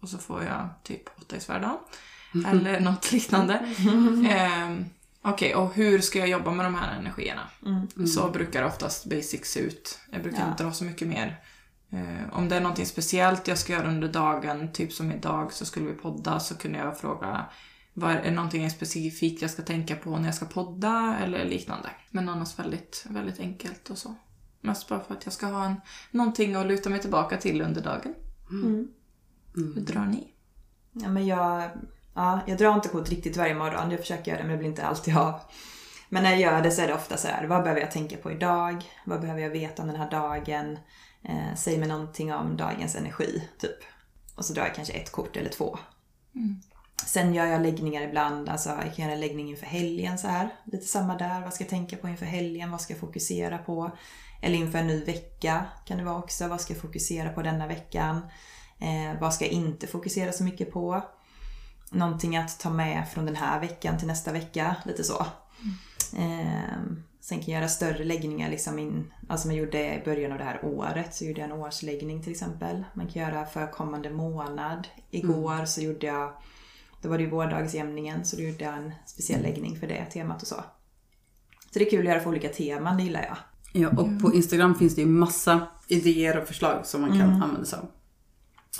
Speaker 2: Och så får jag typ åtta i svärdan. Eller något liknande. Ehm, Okej, och hur ska jag jobba med de här energierna?
Speaker 1: Mm.
Speaker 2: Så brukar oftast basics se ut. Jag brukar
Speaker 1: Ja.
Speaker 2: inte dra så mycket mer. Eh, om det är någonting speciellt jag ska göra under dagen, typ som idag så skulle vi podda, så kunde jag fråga vad är, det någonting specifikt jag ska tänka på när jag ska podda eller liknande. Men annars väldigt, väldigt enkelt och så. Mest bara för att jag ska ha en, någonting att luta mig tillbaka till under dagen.
Speaker 1: Mm.
Speaker 2: Hur drar ni?
Speaker 1: Ja, men jag, ja, jag drar inte kort riktigt varje morgon. Jag försöker göra det men det blir inte alltid av. Men när jag gör det så är det ofta så här, vad behöver jag tänka på idag? Vad behöver jag veta om den här dagen? Eh, säg mig någonting om dagens energi, typ. Och så drar jag kanske ett kort eller två. Sen gör jag läggningar ibland, alltså jag kan göra en läggning inför helgen så här. Lite samma där, vad ska jag tänka på inför helgen? Vad ska jag fokusera på? Eller inför en ny vecka kan det vara också. Vad ska jag fokusera på denna veckan? Eh, vad ska jag inte fokusera så mycket på? Någonting att ta med från den här veckan till nästa vecka, lite så. Eh, sen kan jag göra större läggningar liksom in, alltså man gjorde i början av det här året så gjorde jag en årsläggning till exempel. Man kan göra för kommande månad. Igår så gjorde jag, då var det ju vårdagsjämningen så då gjorde jag en speciell läggning för det temat och så. Så det är kul att göra för olika teman, det gillar jag.
Speaker 3: Ja, och på Instagram finns det ju massa idéer och förslag som man kan använda sig av.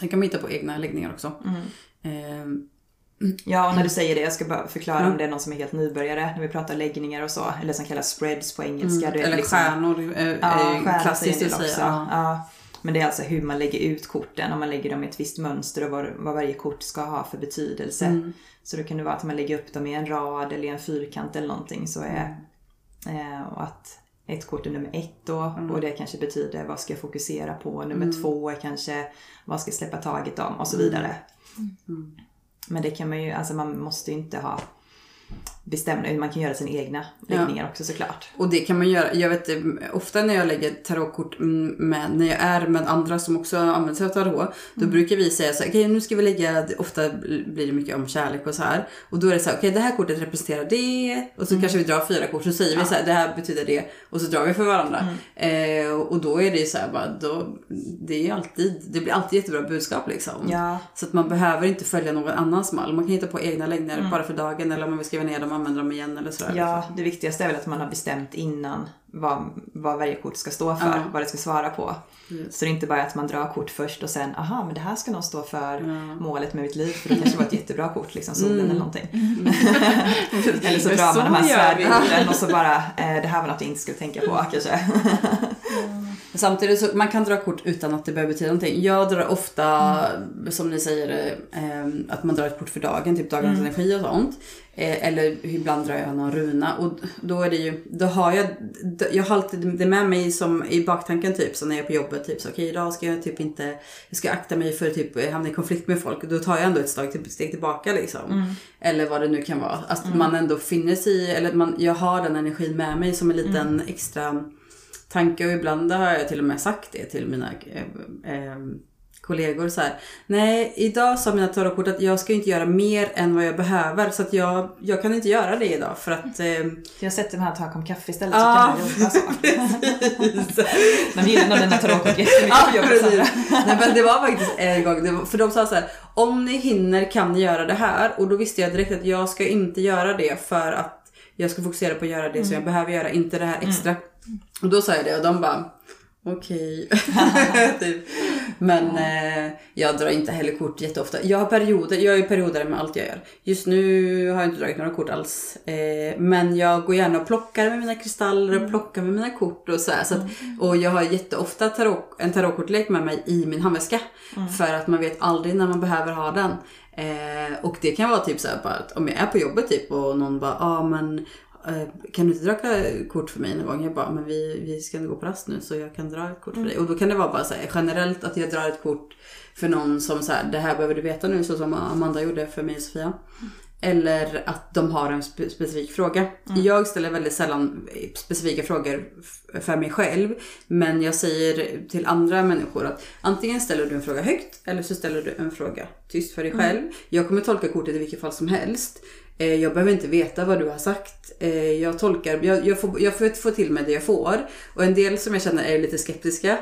Speaker 3: Jag kan hitta på egna läggningar också. Ehm,
Speaker 1: Ja, och när du säger det, jag ska bara förklara
Speaker 3: Mm.
Speaker 1: om det är någon som är helt nybörjare. När vi pratar läggningar och så, eller som kallas spreads på engelska. är
Speaker 3: eller
Speaker 1: liksom-
Speaker 3: stjärnor är, är
Speaker 1: Ja,
Speaker 3: klassiskt att säga. Ja.
Speaker 1: Ja. Men det är alltså hur man lägger ut korten. Om man lägger dem i ett visst mönster och vad, vad varje kort ska ha för betydelse.
Speaker 3: Mm.
Speaker 1: Så då kan det vara att man lägger upp dem i en rad eller i en fyrkant eller någonting. Så är,
Speaker 3: Mm.
Speaker 1: eh, och att ett kort är nummer ett då och det kanske betyder vad ska jag fokusera på. Nummer
Speaker 3: Mm.
Speaker 1: två är kanske vad ska jag släppa taget om och så vidare.
Speaker 3: Mm.
Speaker 1: Men det kan man ju, alltså man måste ju inte ha bestämma, man kan göra sina egna läggningar också såklart.
Speaker 3: Och det kan man göra. Jag vet eh, ofta när jag lägger tarotkort mm, med, när jag är med andra som också använder sig av tarot. Då brukar vi säga så här, okej nu ska vi lägga, ofta blir det mycket om kärlek och så här. Och då är det så här, okej det här kortet representerar det. Och så kanske vi drar fyra kort så säger vi så här, det här betyder det. Och så drar vi för varandra. Eh, och då är det så här bara, då, det är ju alltid, det blir alltid jättebra budskap liksom.
Speaker 1: Ja.
Speaker 3: Så att man behöver inte följa någon annans mall. Man kan hitta på egna längder bara för dagen eller om man vill skriva ner dem använda dem igen eller sådär.
Speaker 1: Ja, det viktigaste är väl att man har bestämt innan vad, vad varje kort ska stå för,
Speaker 3: Ja.
Speaker 1: vad det ska svara på. Så det är inte bara att man drar kort först och sen, aha, men det här ska nog stå för målet med mitt liv, för det kanske var ett jättebra kort, liksom solen eller någonting. eller så drar man de här svärdkorten och så bara, eh, det här var något jag inte skulle tänka på kanske.
Speaker 3: Samtidigt så man kan dra kort utan att det behöver betyda någonting. Jag drar ofta, som ni säger, eh, att man drar ett kort för dagen, typ dagens energi och sånt. Eh, eller ibland drar jag någon runa och då är det ju, då har jag, jag har alltid det med mig som i baktanken typ, så när jag är på jobbet typ så okej idag ska jag typ inte, jag ska akta mig för typ hamna i konflikt med folk. Då tar jag ändå ett steg, typ, steg tillbaka liksom. Eller vad det nu kan vara. Att man ändå finner sig i, eller man, jag har den energin med mig som en liten extra tanke och ibland har jag till och med sagt det till mina eh, eh, kollegor så här. Nej, idag sa mina tarotkort att jag ska inte göra mer än vad jag behöver så att jag, jag kan inte göra det idag för att eh,
Speaker 1: Jag sätter mig här och tar en kopp kaffe istället så kan jag jobba så. De gillar nog dina tarotkort jättemycket
Speaker 3: Ja, precis. Nej men det var faktiskt en gång, var, för de sa så här, om ni hinner kan ni göra det här och då visste jag direkt att jag ska inte göra det för att jag ska fokusera på att göra det som jag behöver göra, inte det här extra. Och då sa jag det och de bara Okej. typ. Men eh, jag drar inte heller kort jätteofta. Jag har perioder, jag är perioder med allt jag gör. Just nu har jag inte dragit några kort alls. Eh, men jag går gärna och plockar med mina kristaller och plockar med mina kort och så här. Så att, och jag har jätteofta tarot, en tarotkortlek med mig i min handväska. För att man vet aldrig när man behöver ha den. Eh, och det kan vara typ så här bara att om jag är på jobbet typ och någon bara, ja ah, men kan du inte dra kort för mig någon gång? Jag bara, men vi, vi ska gå på rast nu så jag kan dra ett kort för dig. Och då kan det vara bara så här, generellt att jag drar ett kort för någon som så här, det här behöver du veta nu så som Amanda gjorde för mig och Sofia. Eller att de har en spe- specifik fråga. Jag ställer väldigt sällan specifika frågor för mig själv. Men jag säger till andra människor att antingen ställer du en fråga högt eller så ställer du en fråga tyst för dig själv. Jag kommer tolka kortet i vilket fall som helst. Eh, Jag behöver inte veta vad du har sagt. Eh, Jag tolkar, jag, jag, får, jag får få till mig det jag får. Och en del som jag känner är lite skeptiska.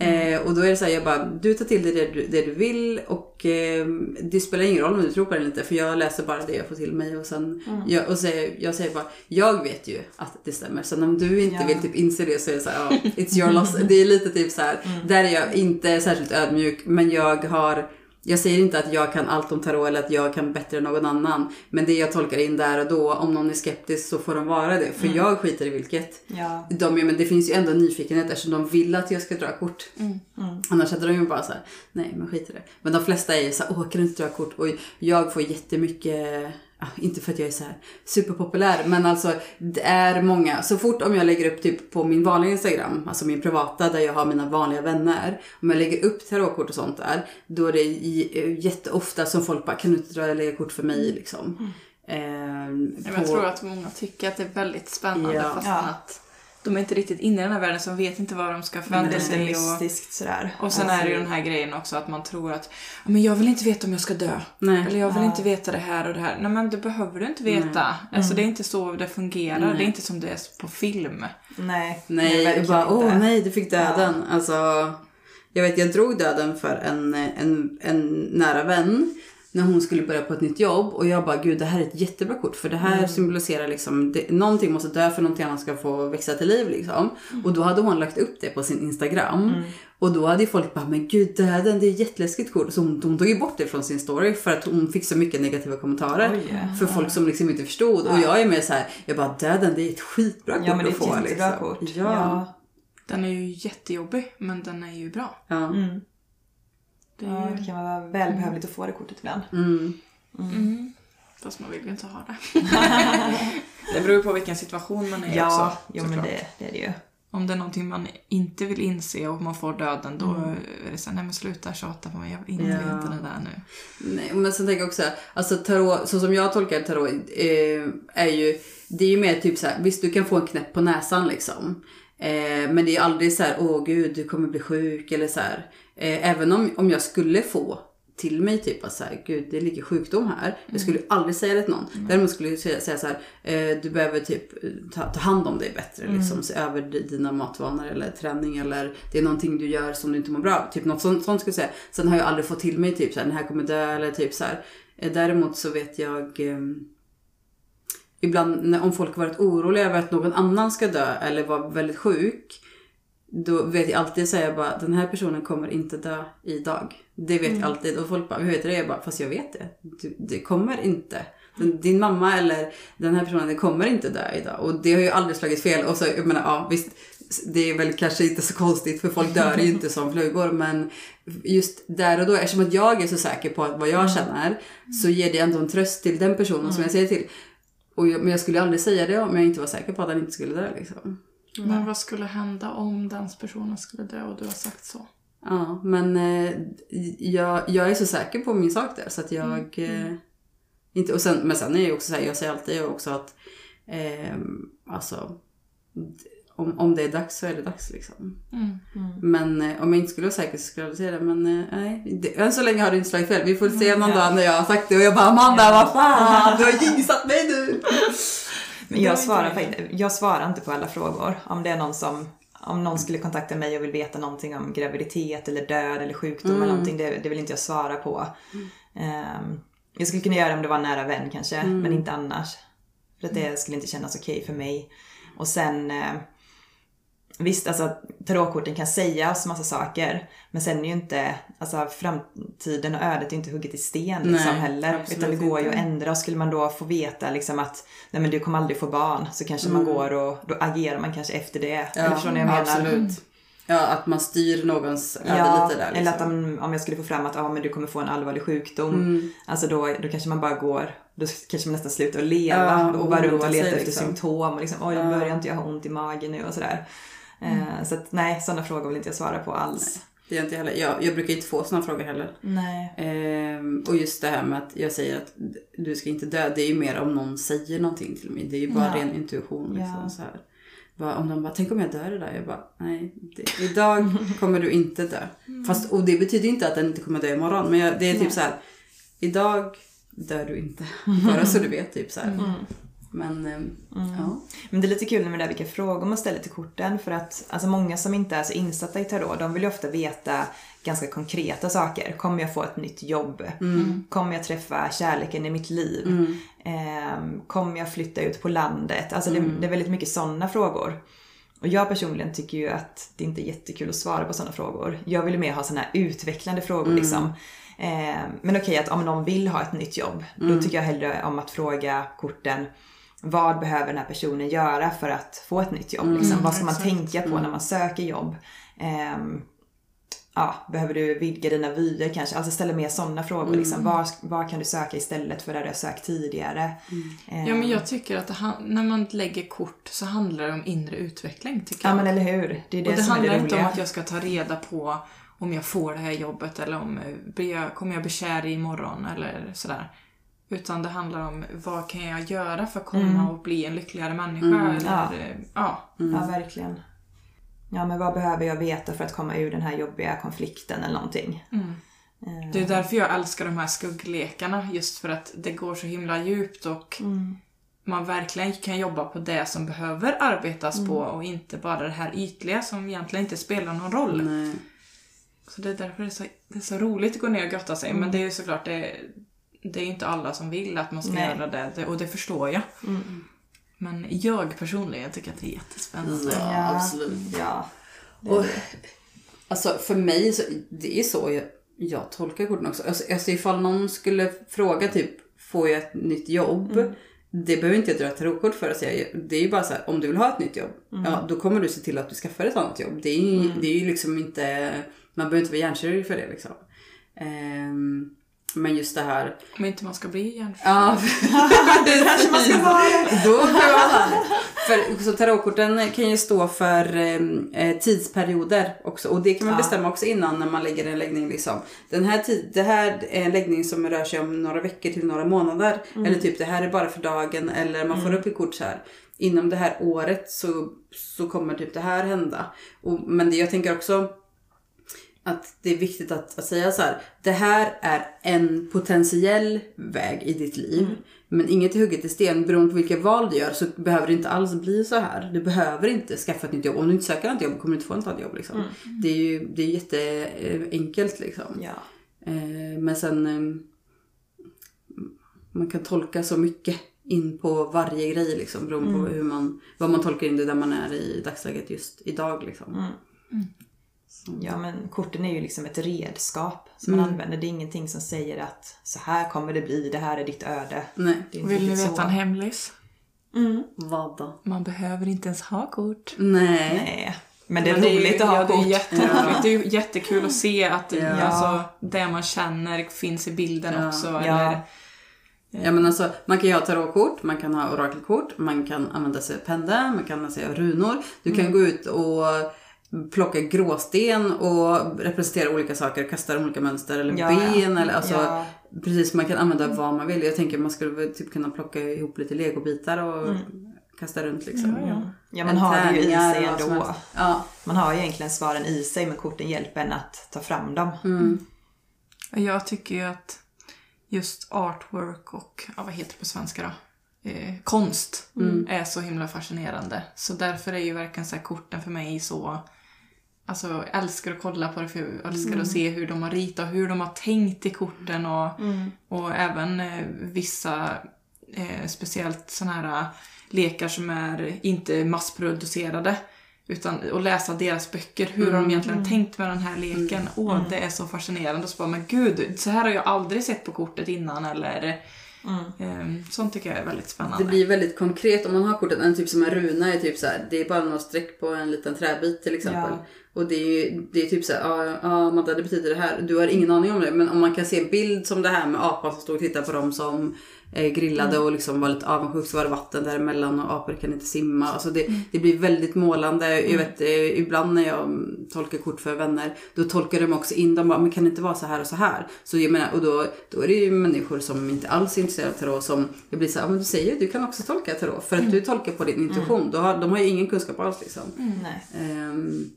Speaker 3: Eh, och då är det så här, jag bara, du tar till dig det du, det du vill och eh, det spelar ingen roll om du tror på det eller inte för jag läser bara det jag får till mig och sen, jag, och säger, jag säger bara, jag vet ju att det stämmer. Sen om du inte
Speaker 1: Ja.
Speaker 3: vill typ inse det så är det så här, ja, it's your loss. Det är lite typ så här, där är jag inte särskilt ödmjuk men jag har jag säger inte att jag kan allt om tarot eller att jag kan bättre än någon annan. Men det jag tolkar in där och då, om någon är skeptisk så får de vara det. För jag skiter i vilket.
Speaker 1: Ja.
Speaker 3: De, men det finns ju ändå en nyfikenhet eftersom de vill att jag ska dra kort. Annars hade de ju bara så här, nej men skit i det. Men de flesta är ju så här, åh kan du inte dra kort? Och jag får jättemycket, inte för att jag är så här superpopulär, men alltså det är många. Så fort om jag lägger upp typ på min vanliga Instagram, alltså min privata där jag har mina vanliga vänner. Om jag lägger upp tarotkort och sånt där, då är det j- jätteofta som folk bara, kan du inte dra och lägga kort för mig liksom? Ehm,
Speaker 2: Jag
Speaker 3: på-
Speaker 2: tror att många tycker att det är väldigt spännande
Speaker 3: Ja.
Speaker 2: fast
Speaker 1: Ja.
Speaker 2: att de är inte riktigt inne i den här världen så de vet inte vad de ska förvänta sig. Och,
Speaker 1: mystiskt sådär.
Speaker 2: och sen är det ju den här grejen också att man tror att "Ja, men jag vill inte veta om jag ska dö.
Speaker 3: Nej.
Speaker 2: Eller jag vill
Speaker 1: Ja.
Speaker 2: inte veta det här och det här. Nej men det behöver du inte veta. Alltså det är inte så det fungerar.
Speaker 3: Nej.
Speaker 2: Det är inte som det är på film.
Speaker 1: Nej,
Speaker 3: Nej, och bara åh nej, du fick döden. Alltså, jag vet, jag drog döden för en, en, en nära vän när hon skulle börja på ett nytt jobb och jag bara gud det här är ett jättebra kort för det här symboliserar liksom det, någonting måste dö för någonting annat ska få växa till liv liksom. Och då hade hon lagt upp det på sin Instagram och då hade ju folk bara men gud döden det är ett jätteläskigt kort så hon, hon tog ju bort det från sin story för att hon fick så mycket negativa kommentarer
Speaker 1: Oj.
Speaker 3: för folk som liksom inte förstod och jag är med så här jag bara döden det är ett skitbra kort
Speaker 1: Ja men det är
Speaker 3: att
Speaker 1: ett
Speaker 3: få
Speaker 1: jättebra
Speaker 3: liksom.
Speaker 1: kort.
Speaker 3: Ja.
Speaker 1: Ja.
Speaker 2: Den är ju jättejobbig men den är ju bra.
Speaker 3: Ja.
Speaker 1: Mm.
Speaker 2: Det
Speaker 1: ja,
Speaker 2: ju...
Speaker 1: det kan vara välbehövligt att få det kortet ibland.
Speaker 3: Mm.
Speaker 2: Mm. Fast man vill ju inte ha det. det beror ju på vilken situation man är i
Speaker 1: Ja,
Speaker 2: också.
Speaker 1: jo, men det, det är det ju.
Speaker 2: Om det är någonting man inte vill inse och man får döden, då är det såhär, nej men sluta tjata på mig, jag vill inte
Speaker 3: Ja.
Speaker 2: veta det där nu.
Speaker 3: Nej, men sen tänker jag också, alltså tarot, så som jag tolkar tarot, eh, är ju, det är ju mer typ så här, visst du kan få en knäpp på näsan liksom. Eh, men det är ju aldrig så här, åh gud du kommer bli sjuk eller så här. Eh, även om, om jag skulle få till mig typ att så här, gud det ligger sjukdom här. Jag skulle aldrig säga det till någon. Däremot skulle jag säga, säga så här, eh, du behöver typ ta, ta hand om dig bättre. Liksom, se över di- dina matvanor eller träning eller det är någonting du gör som du inte mår bra av. Typ något sånt, sånt skulle jag säga. Sen har jag aldrig fått till mig typ så här, den här kommer dö eller typ så här. Eh, däremot så vet jag ehm, ibland när, om folk varit oroliga över att någon annan ska dö eller vara väldigt sjuk. Då vet jag alltid säga bara den här personen kommer inte dö idag. Det vet jag alltid. Och folk bara, hur vet du det? Jag bara, fast jag vet det. Du, det kommer inte. Den- Din mamma eller den här personen den kommer inte dö idag. Och det har ju aldrig slagit fel. Och så, jag menar, ja visst. Det är väl kanske inte så konstigt för folk dör ju inte som flugor. Men just där och då, eftersom att jag är så säker på vad jag känner. Så ger det ändå en tröst till den personen som jag säger till. Och jag, men jag skulle aldrig säga det om jag inte var säker på att han inte skulle dö liksom.
Speaker 2: Men vad skulle hända om den personen skulle dö och du har sagt så?
Speaker 3: Ja, men eh, jag, jag är så säker på min sak där så att jag... Eh, inte, och sen, men sen är jag också så här, jag säger alltid också att eh, alltså, om, om det är dags så är det dags liksom.
Speaker 2: Mm.
Speaker 3: Men eh, om jag inte skulle vara säker så skulle jag säga det. Men eh, nej, det, än så länge har det inte slagit fel. Vi får se någon
Speaker 1: ja.
Speaker 3: dag när jag har sagt det och jag bara Amanda vad fan, du har jinxat mig nu.
Speaker 1: Men jag svarar, faktiskt- jag svarar inte på alla frågor. Om det är någon som om någon skulle kontakta mig och vill veta någonting om graviditet eller död eller sjukdom eller någonting, det, det vill inte jag svara på. Ehm, jag skulle kunna göra det om det var en nära vän kanske, men inte annars. För att det skulle inte kännas okej för mig. Och sen eh, Visst, alltså tarotkorten kan säga oss massa saker. Men sen är ju inte, alltså framtiden och ödet är inte hugget i sten liksom
Speaker 3: Nej,
Speaker 1: heller.
Speaker 3: absolut
Speaker 1: Utan det går ju att ändra. Och skulle man då få veta liksom att nej men du kommer aldrig få barn. Så kanske
Speaker 3: Mm.
Speaker 1: man går och då agerar man kanske efter det. eller förstår ni vad jag menar?
Speaker 3: absolut. Ja, att man styr någons öde
Speaker 1: Ja,
Speaker 3: lite där.
Speaker 1: eller att
Speaker 3: liksom.
Speaker 1: om, om jag skulle få fram att ah, men du kommer få en allvarlig sjukdom.
Speaker 3: Mm.
Speaker 1: Alltså då, då kanske man bara går, då kanske man nästan slutar att leva
Speaker 3: Ja,
Speaker 1: och bara runt och leta
Speaker 3: sig,
Speaker 1: efter
Speaker 3: liksom.
Speaker 1: symptom. Och liksom, oj,
Speaker 3: Ja.
Speaker 1: börjar inte jag ha ont i magen nu och sådär. Eh, så att nej, sådana frågor vill inte jag svara på alls.
Speaker 3: Det gör inte jag heller. Jag, jag brukar inte få sådana frågor heller.
Speaker 1: Nej.
Speaker 3: Ehm, och just det här med att jag säger att du ska inte dö. Det är ju mer om någon säger någonting till mig. Det är ju bara
Speaker 1: Ja.
Speaker 3: ren intuition. Liksom,
Speaker 1: Ja.
Speaker 3: så här. Bara, om de bara, tänk om jag dör idag? Jag bara, nej. Det, idag kommer du inte dö. Fast, och det betyder inte att den inte kommer dö imorgon. Men jag, det är typ
Speaker 1: Nej.
Speaker 3: så här. Idag dör du inte. Bara så du vet. Typ så här.
Speaker 1: Mm.
Speaker 3: Men ehm, ja.
Speaker 1: Men det är lite kul med det där vilka frågor man ställer till korten. För att alltså många som inte är så insatta i tarot, de vill ju ofta veta ganska konkreta saker. Kommer jag få ett nytt jobb? Kommer jag träffa kärleken i mitt liv? Ehm, kommer jag flytta ut på landet? Alltså det, det är väldigt mycket sådana frågor. Och jag personligen tycker ju att det inte är jättekul att svara på sådana frågor. Jag vill ju mer ha sådana här utvecklande frågor liksom. Ehm, men okej att om någon vill ha ett nytt jobb, då tycker jag hellre om att fråga korten vad behöver den här personen göra för att få ett nytt jobb? Liksom? vad ska man
Speaker 2: exakt.
Speaker 1: tänka på när man söker jobb? Ehm, ja, behöver du vidga dina vyer kanske? Alltså ställa mer sådana frågor. Liksom. Vad, vad kan du söka istället för det du har sökt tidigare? Ehm,
Speaker 2: Ja, men jag tycker att det, när man lägger kort så handlar det om inre utveckling, tycker
Speaker 1: ja
Speaker 2: jag.
Speaker 1: men eller hur? Det är det,
Speaker 2: och det
Speaker 1: som är
Speaker 2: handlar
Speaker 1: det
Speaker 2: inte om att jag ska ta reda på om jag får det här jobbet eller om eh, jag, kommer jag bli kär imorgon eller sådär. Utan det handlar om vad kan jag göra för att komma och bli en lyckligare människa. eller,
Speaker 1: Mm. ja.
Speaker 2: eh, ja.
Speaker 1: Ja, verkligen. Ja, men vad behöver jag veta för att komma ur den här jobbiga konflikten eller någonting?
Speaker 2: Mm.
Speaker 1: Ehm,
Speaker 2: Det är därför jag älskar de här skugglekarna. Just för att det går så himla djupt och
Speaker 1: Mm.
Speaker 2: man verkligen kan jobba på det som behöver arbetas
Speaker 1: Mm.
Speaker 2: på och inte bara det här ytliga som egentligen inte spelar någon roll.
Speaker 3: Nej.
Speaker 2: Så det är därför det är så, det är så roligt att gå ner och grotta sig. Men det är ju såklart, det, det är ju inte alla som vill att man ska
Speaker 1: Nej.
Speaker 2: göra det. Och det förstår jag.
Speaker 1: Mm.
Speaker 2: Men jag personligen tycker att det är jättespännande.
Speaker 3: Ja, absolut.
Speaker 1: Ja. Det
Speaker 3: Och,
Speaker 1: det.
Speaker 3: alltså för mig, så, det är så jag, jag tolkar korten också. Alltså, alltså ifall någon skulle fråga typ, får jag ett nytt jobb? Det behöver inte jag dra tarotkort för att säga. Det är ju bara så här, om du vill ha ett nytt jobb, ja då kommer du se till att du skaffar ett annat jobb. Det är ju, det är ju liksom inte, man behöver inte vara hjärnkirurg för det liksom. Ehm, Men just det här
Speaker 2: Om inte man ska bli hjärnförstörd.
Speaker 3: Ja,
Speaker 1: det kanske man ska vara.
Speaker 3: Då. För så tarotkorten kan ju stå för eh, tidsperioder också. Och det kan man
Speaker 1: Ja.
Speaker 3: bestämma också innan när man lägger en läggning. Liksom. Den här tid, det här är en läggning som rör sig om några veckor till några månader. Eller typ det här är bara för dagen. Eller man får upp ett kort så här. Inom det här året så, så kommer typ det här hända. Och, men det, jag tänker också att det är viktigt att, att säga så här. Det här är en potentiell väg i ditt liv. Men inget är hugget i sten. Beroende på vilka val du gör så behöver det inte alls bli så här. Du behöver inte skaffa ett nytt jobb. Om du inte söker ett jobb kommer du inte få ett annat jobb. Liksom. Det är ju det är jätteenkelt. Liksom.
Speaker 1: Ja.
Speaker 3: Eh, men sen eh, man kan tolka så mycket in på varje grej liksom, beroende på hur man, vad man tolkar in det där man är i dagsläget just idag. Liksom.
Speaker 1: Ja, men korten är ju liksom ett redskap som man använder. Det är ingenting som säger att så här kommer det bli, det här är ditt öde.
Speaker 3: Nej.
Speaker 1: Det är inte
Speaker 2: Vill ni
Speaker 1: riktigt
Speaker 2: veta
Speaker 1: så.
Speaker 2: en hemlis?
Speaker 3: Vad då?
Speaker 2: Man behöver inte ens ha kort.
Speaker 3: Nej.
Speaker 1: Nej. Men det är
Speaker 2: Men ju-
Speaker 1: roligt att ha
Speaker 2: ja, det är
Speaker 1: kort.
Speaker 2: jätteroligt. Det är ju jättekul att se att
Speaker 3: Ja.
Speaker 2: alltså, det man känner finns i bilden
Speaker 3: Ja.
Speaker 2: också.
Speaker 1: Ja.
Speaker 2: Eller,
Speaker 3: Ja men alltså man kan ju ha tarotkort, man kan ha orakelkort, man kan använda sig av penna, man kan använda sig av runor. Du kan gå ut och plocka gråsten och representera olika saker, kasta olika mönster eller
Speaker 1: Ja,
Speaker 3: ben eller alltså
Speaker 1: ja.
Speaker 3: precis man kan använda vad man vill. Jag tänker man skulle typ kunna plocka ihop lite legobitar och kasta runt liksom.
Speaker 2: Ja, ja.
Speaker 1: Ja, man har det ju i sig ändå.
Speaker 3: Ja.
Speaker 1: Man har ju egentligen svaren i sig men korten hjälper en att ta fram dem.
Speaker 3: Mm.
Speaker 2: Jag tycker ju att just artwork och, ja, vad heter det på svenska då? Eh, konst är så himla fascinerande. Så därför är ju verkligen så här korten för mig så... Alltså jag älskar att kolla på det för jag älskar att se hur de har ritat och hur de har tänkt i korten och, och även eh, vissa, eh, speciellt såna här eh, lekar som är inte massproducerade. Utan att läsa deras böcker, hur har de egentligen tänkt med den här leken? Åh, det är så fascinerande. Och så bara, men gud, så här har jag aldrig sett på kortet innan eller... ehm, sånt tycker jag är väldigt
Speaker 3: Det
Speaker 2: spännande.
Speaker 3: blir väldigt konkret om man har kortet. En typ som en runa är typ så här, det är bara några streck på en liten träbit till exempel.
Speaker 1: Ja.
Speaker 3: Och det är ju det är typ så här, ja, ja Madde det betyder det här. Du har ingen aning om det. Men om man kan se en bild som det här med apan som stod och tittade på dem som grillade och liksom var lite avundsjuk så var det vatten däremellan och apor kan inte simma. Alltså det, det blir väldigt målande. Jag vet eh, ibland när jag mm, tolkar kort för vänner då tolkar de också in dem bara, men kan det inte vara så här och så här? Så jag menar, och då, då är det ju människor som inte alls är intresserade av tarot som jag blir så här, ja, men du säger ju du kan också tolka tarot för att du tolkar på din intuition. Då har, de har ju ingen kunskap alls liksom.
Speaker 1: Nej.
Speaker 3: Ehm,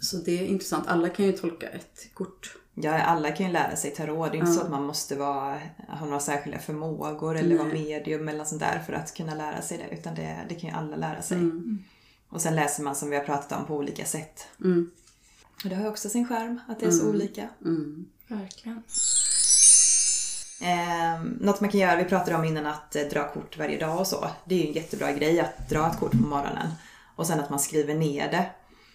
Speaker 3: så det är intressant. Alla kan ju tolka ett kort.
Speaker 1: Ja, alla kan ju lära sig tarot. Det är inte så att man måste vara, ha några särskilda förmågor eller vara medium eller sånt där för att kunna lära sig det. Utan det, det kan ju alla lära sig. Och sen läser man som vi har pratat om på olika sätt.
Speaker 3: Mm.
Speaker 1: Och det har ju också sin skärm, att det är så olika.
Speaker 3: Mm.
Speaker 2: Verkligen.
Speaker 1: Eh, något man kan göra, vi pratade om innan att eh, dra kort varje dag och så. Det är ju en jättebra grej att dra ett kort på morgonen. Och sen att man skriver ner det.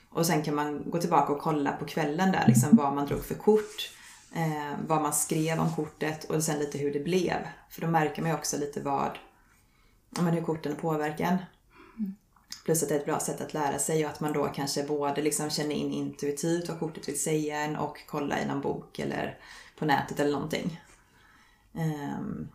Speaker 1: Och sen kan man gå tillbaka och kolla på kvällen där liksom vad man drog för kort. Eh, vad man skrev om kortet och sen lite hur det blev. För då märker man ju också lite vad, ja, men hur korten påverkar en. Plus att det är ett bra sätt att lära sig och att man då kanske både liksom känner in intuitivt vad kortet vill säga en och kolla i någon bok eller på nätet eller någonting. Um,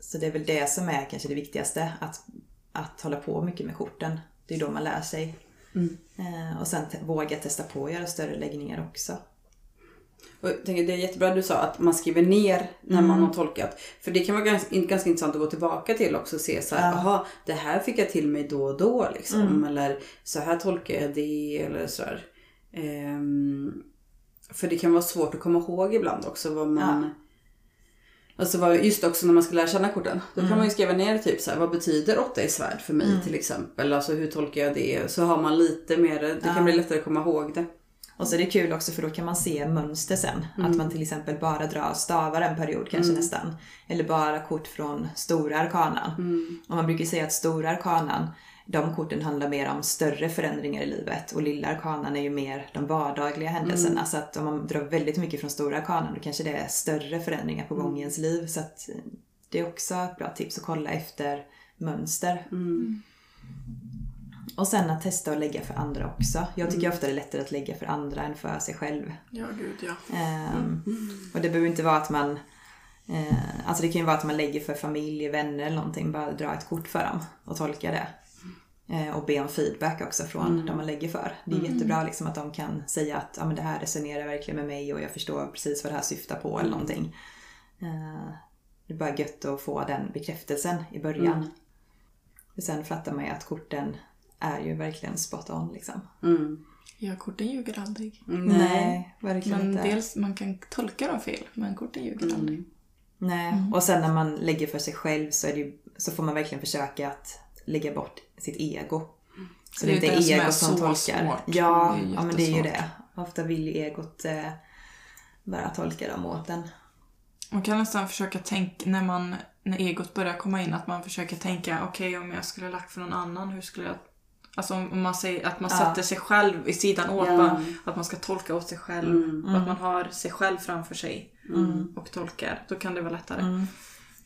Speaker 1: så det är väl det som är kanske det viktigaste, att, att hålla på mycket med korten. Det är då man lär sig. Eh, och sen våga testa på att göra större läggningar också.
Speaker 3: Och jag tänker, det är jättebra du sa att man skriver ner när man har tolkat. För det kan vara ganska, ganska intressant att gå tillbaka till också och se så här, jaha, det här fick jag till mig då och då liksom. Eller så här tolkar jag det eller sådär. Ehm, för det kan vara svårt att komma ihåg ibland också vad man... Alltså vad, just också när man ska lära känna korten. Då kan man ju skriva ner typ så här, vad betyder åtta i svärd för mig till exempel. Alltså hur tolkar jag det? Så har man lite mer, det kan bli lättare att komma ihåg det.
Speaker 1: Och så är det kul också för då kan man se mönster sen. Att man till exempel bara drar stavar en period kanske nästan. Eller bara kort från stora arkanan. Och man brukar säga att stora arkanan, de korten handlar mer om större förändringar i livet. Och lilla arkanan är ju mer de vardagliga händelserna. Så att om man drar väldigt mycket från stora arkanan då kanske det är större förändringar på gång i ens liv. Så att det är också ett bra tips att kolla efter mönster. Och sen att testa att lägga för andra också. Jag tycker ofta det är lättare att lägga för andra än för sig själv.
Speaker 2: Ja, gud ja.
Speaker 1: Ehm, Och det behöver inte vara att man... Eh, alltså det kan ju vara att man lägger för familj, vänner eller någonting. Bara dra ett kort för dem och tolka det. Eh, och be om feedback också från de man lägger för. Det är jättebra liksom att de kan säga att ah, men det här resonerar verkligen med mig och jag förstår precis vad det här syftar på eller någonting. Eh, det är bara gött att få den bekräftelsen i början. För sen fattar man ju att korten är ju verkligen spot on liksom.
Speaker 3: Mm.
Speaker 2: Ja, korten ljuger aldrig.
Speaker 1: Nej, verkligen
Speaker 2: Men
Speaker 1: inte.
Speaker 2: dels, man kan tolka dem fel, men korten ljuger aldrig.
Speaker 1: Nej, och sen när man lägger för sig själv så, är det ju, så får man verkligen försöka att lägga bort sitt ego. Så det är
Speaker 2: Det
Speaker 1: inte
Speaker 2: som är
Speaker 1: egot som
Speaker 2: så
Speaker 1: tolkar.
Speaker 2: svårt.
Speaker 1: Ja,
Speaker 2: Det är
Speaker 1: ja, men det är ju det. Ofta vill ju egot eh, bara tolka dem åt en.
Speaker 2: Man kan nästan försöka tänka, när man när egot börjar komma in, att man försöker tänka okej om jag skulle ha lagt för någon annan, hur skulle jag... Alltså om man säger att man
Speaker 1: Ja.
Speaker 2: sätter sig själv i sidan åt,
Speaker 3: Ja.
Speaker 2: bara, att man ska tolka åt sig själv. Och att man har sig själv framför sig och tolkar. Då kan det vara lättare.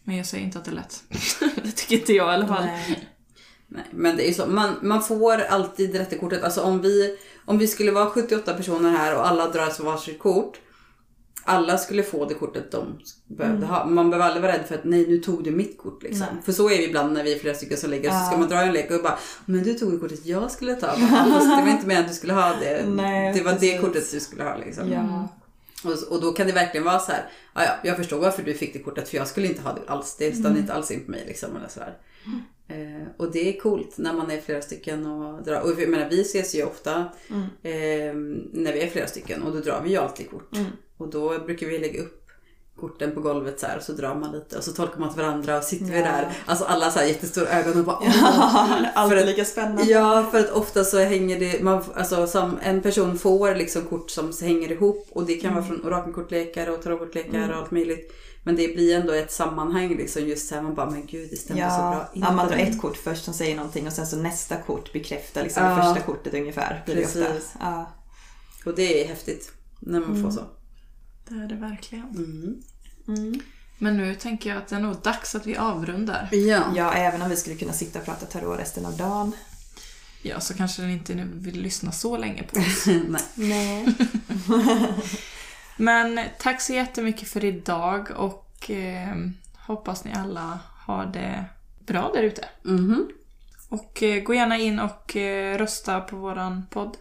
Speaker 2: Men jag säger inte att det är lätt. det tycker inte jag i alla fall.
Speaker 1: Nej.
Speaker 3: Nej, men det är ju så. Man, man får alltid det rätta kortet. Alltså om vi, om vi skulle vara 78 personer här och alla drar varsitt kort. Alla skulle få det kortet de behövde ha. Man behöver aldrig vara rädd för att nej nu tog du mitt kort liksom.
Speaker 1: Nej.
Speaker 3: För så är vi ibland när vi är flera stycken som lägger. Så ska
Speaker 1: Ja.
Speaker 3: man dra en lek och bara men du tog det kortet jag skulle ta. Fast det var inte meningen att du skulle ha det.
Speaker 1: Nej,
Speaker 3: det var det
Speaker 1: precis.
Speaker 3: kortet du skulle ha liksom.
Speaker 1: Ja.
Speaker 3: Och, och då kan det verkligen vara så här. Ja, ja, jag förstår varför du fick det kortet för jag skulle inte ha det alls. Det stannade
Speaker 1: Mm.
Speaker 3: inte alls in på mig liksom. Eller så här. Eh, och det är coolt när man är flera stycken och drar. Och jag menar, vi ses ju ofta
Speaker 1: Mm.
Speaker 3: eh, när vi är flera stycken och då drar vi ju alltid kort.
Speaker 1: Mm.
Speaker 3: Och då brukar vi lägga upp korten på golvet så här och så drar man lite och så tolkar man till varandra och sitter vi
Speaker 1: Ja.
Speaker 3: där. Alltså alla så här jättestora ögon och bara åh.
Speaker 1: Alltid
Speaker 3: att-
Speaker 1: lika spännande.
Speaker 3: Ja, för att ofta så hänger det, man, alltså som en person får liksom kort som hänger ihop och det kan vara från orakelkortlekar och tarotkortlekar och allt möjligt. Men det blir ändå ett sammanhang liksom just så här man bara men gud det stämmer så
Speaker 1: Ja,
Speaker 3: bra.
Speaker 1: ja, man drar ett kort först som säger någonting och sen så nästa kort bekräftar liksom det
Speaker 3: Ja.
Speaker 1: första kortet ungefär. Blir det.
Speaker 3: Precis.
Speaker 1: Ja.
Speaker 3: Och det är häftigt när man får så.
Speaker 2: Det är det verkligen.
Speaker 3: Mm.
Speaker 2: Men nu tänker jag att det är nog dags att vi avrundar.
Speaker 3: Ja.
Speaker 1: ja, även om vi skulle kunna sitta och prata tarot resten av dagen.
Speaker 2: Ja, så kanske den inte nu vill lyssna så länge på oss.
Speaker 3: Nej.
Speaker 1: Nej.
Speaker 2: Men tack så jättemycket för idag och eh, hoppas ni alla har det bra där ute.
Speaker 3: Mhm.
Speaker 2: Och eh, gå gärna in och eh, rösta på våran podd.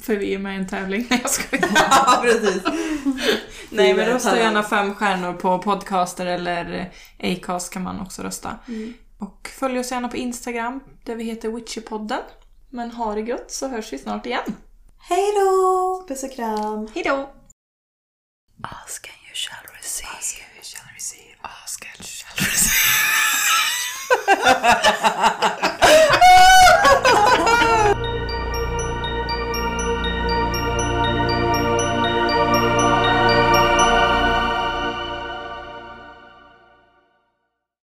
Speaker 2: För vi är med i en tävling. Nej jag skojar.
Speaker 3: ja precis.
Speaker 2: Nej men rösta gärna fem stjärnor på podcaster eller Acast kan man också rösta. Och följ oss gärna på Instagram där vi heter Witchypodden. Men ha det gött så hörs vi snart igen.
Speaker 1: Hej då! Puss och kram.
Speaker 2: Hejdå!
Speaker 3: Ask and you shall receive.
Speaker 2: Ask and you shall receive. Ask and you shall receive.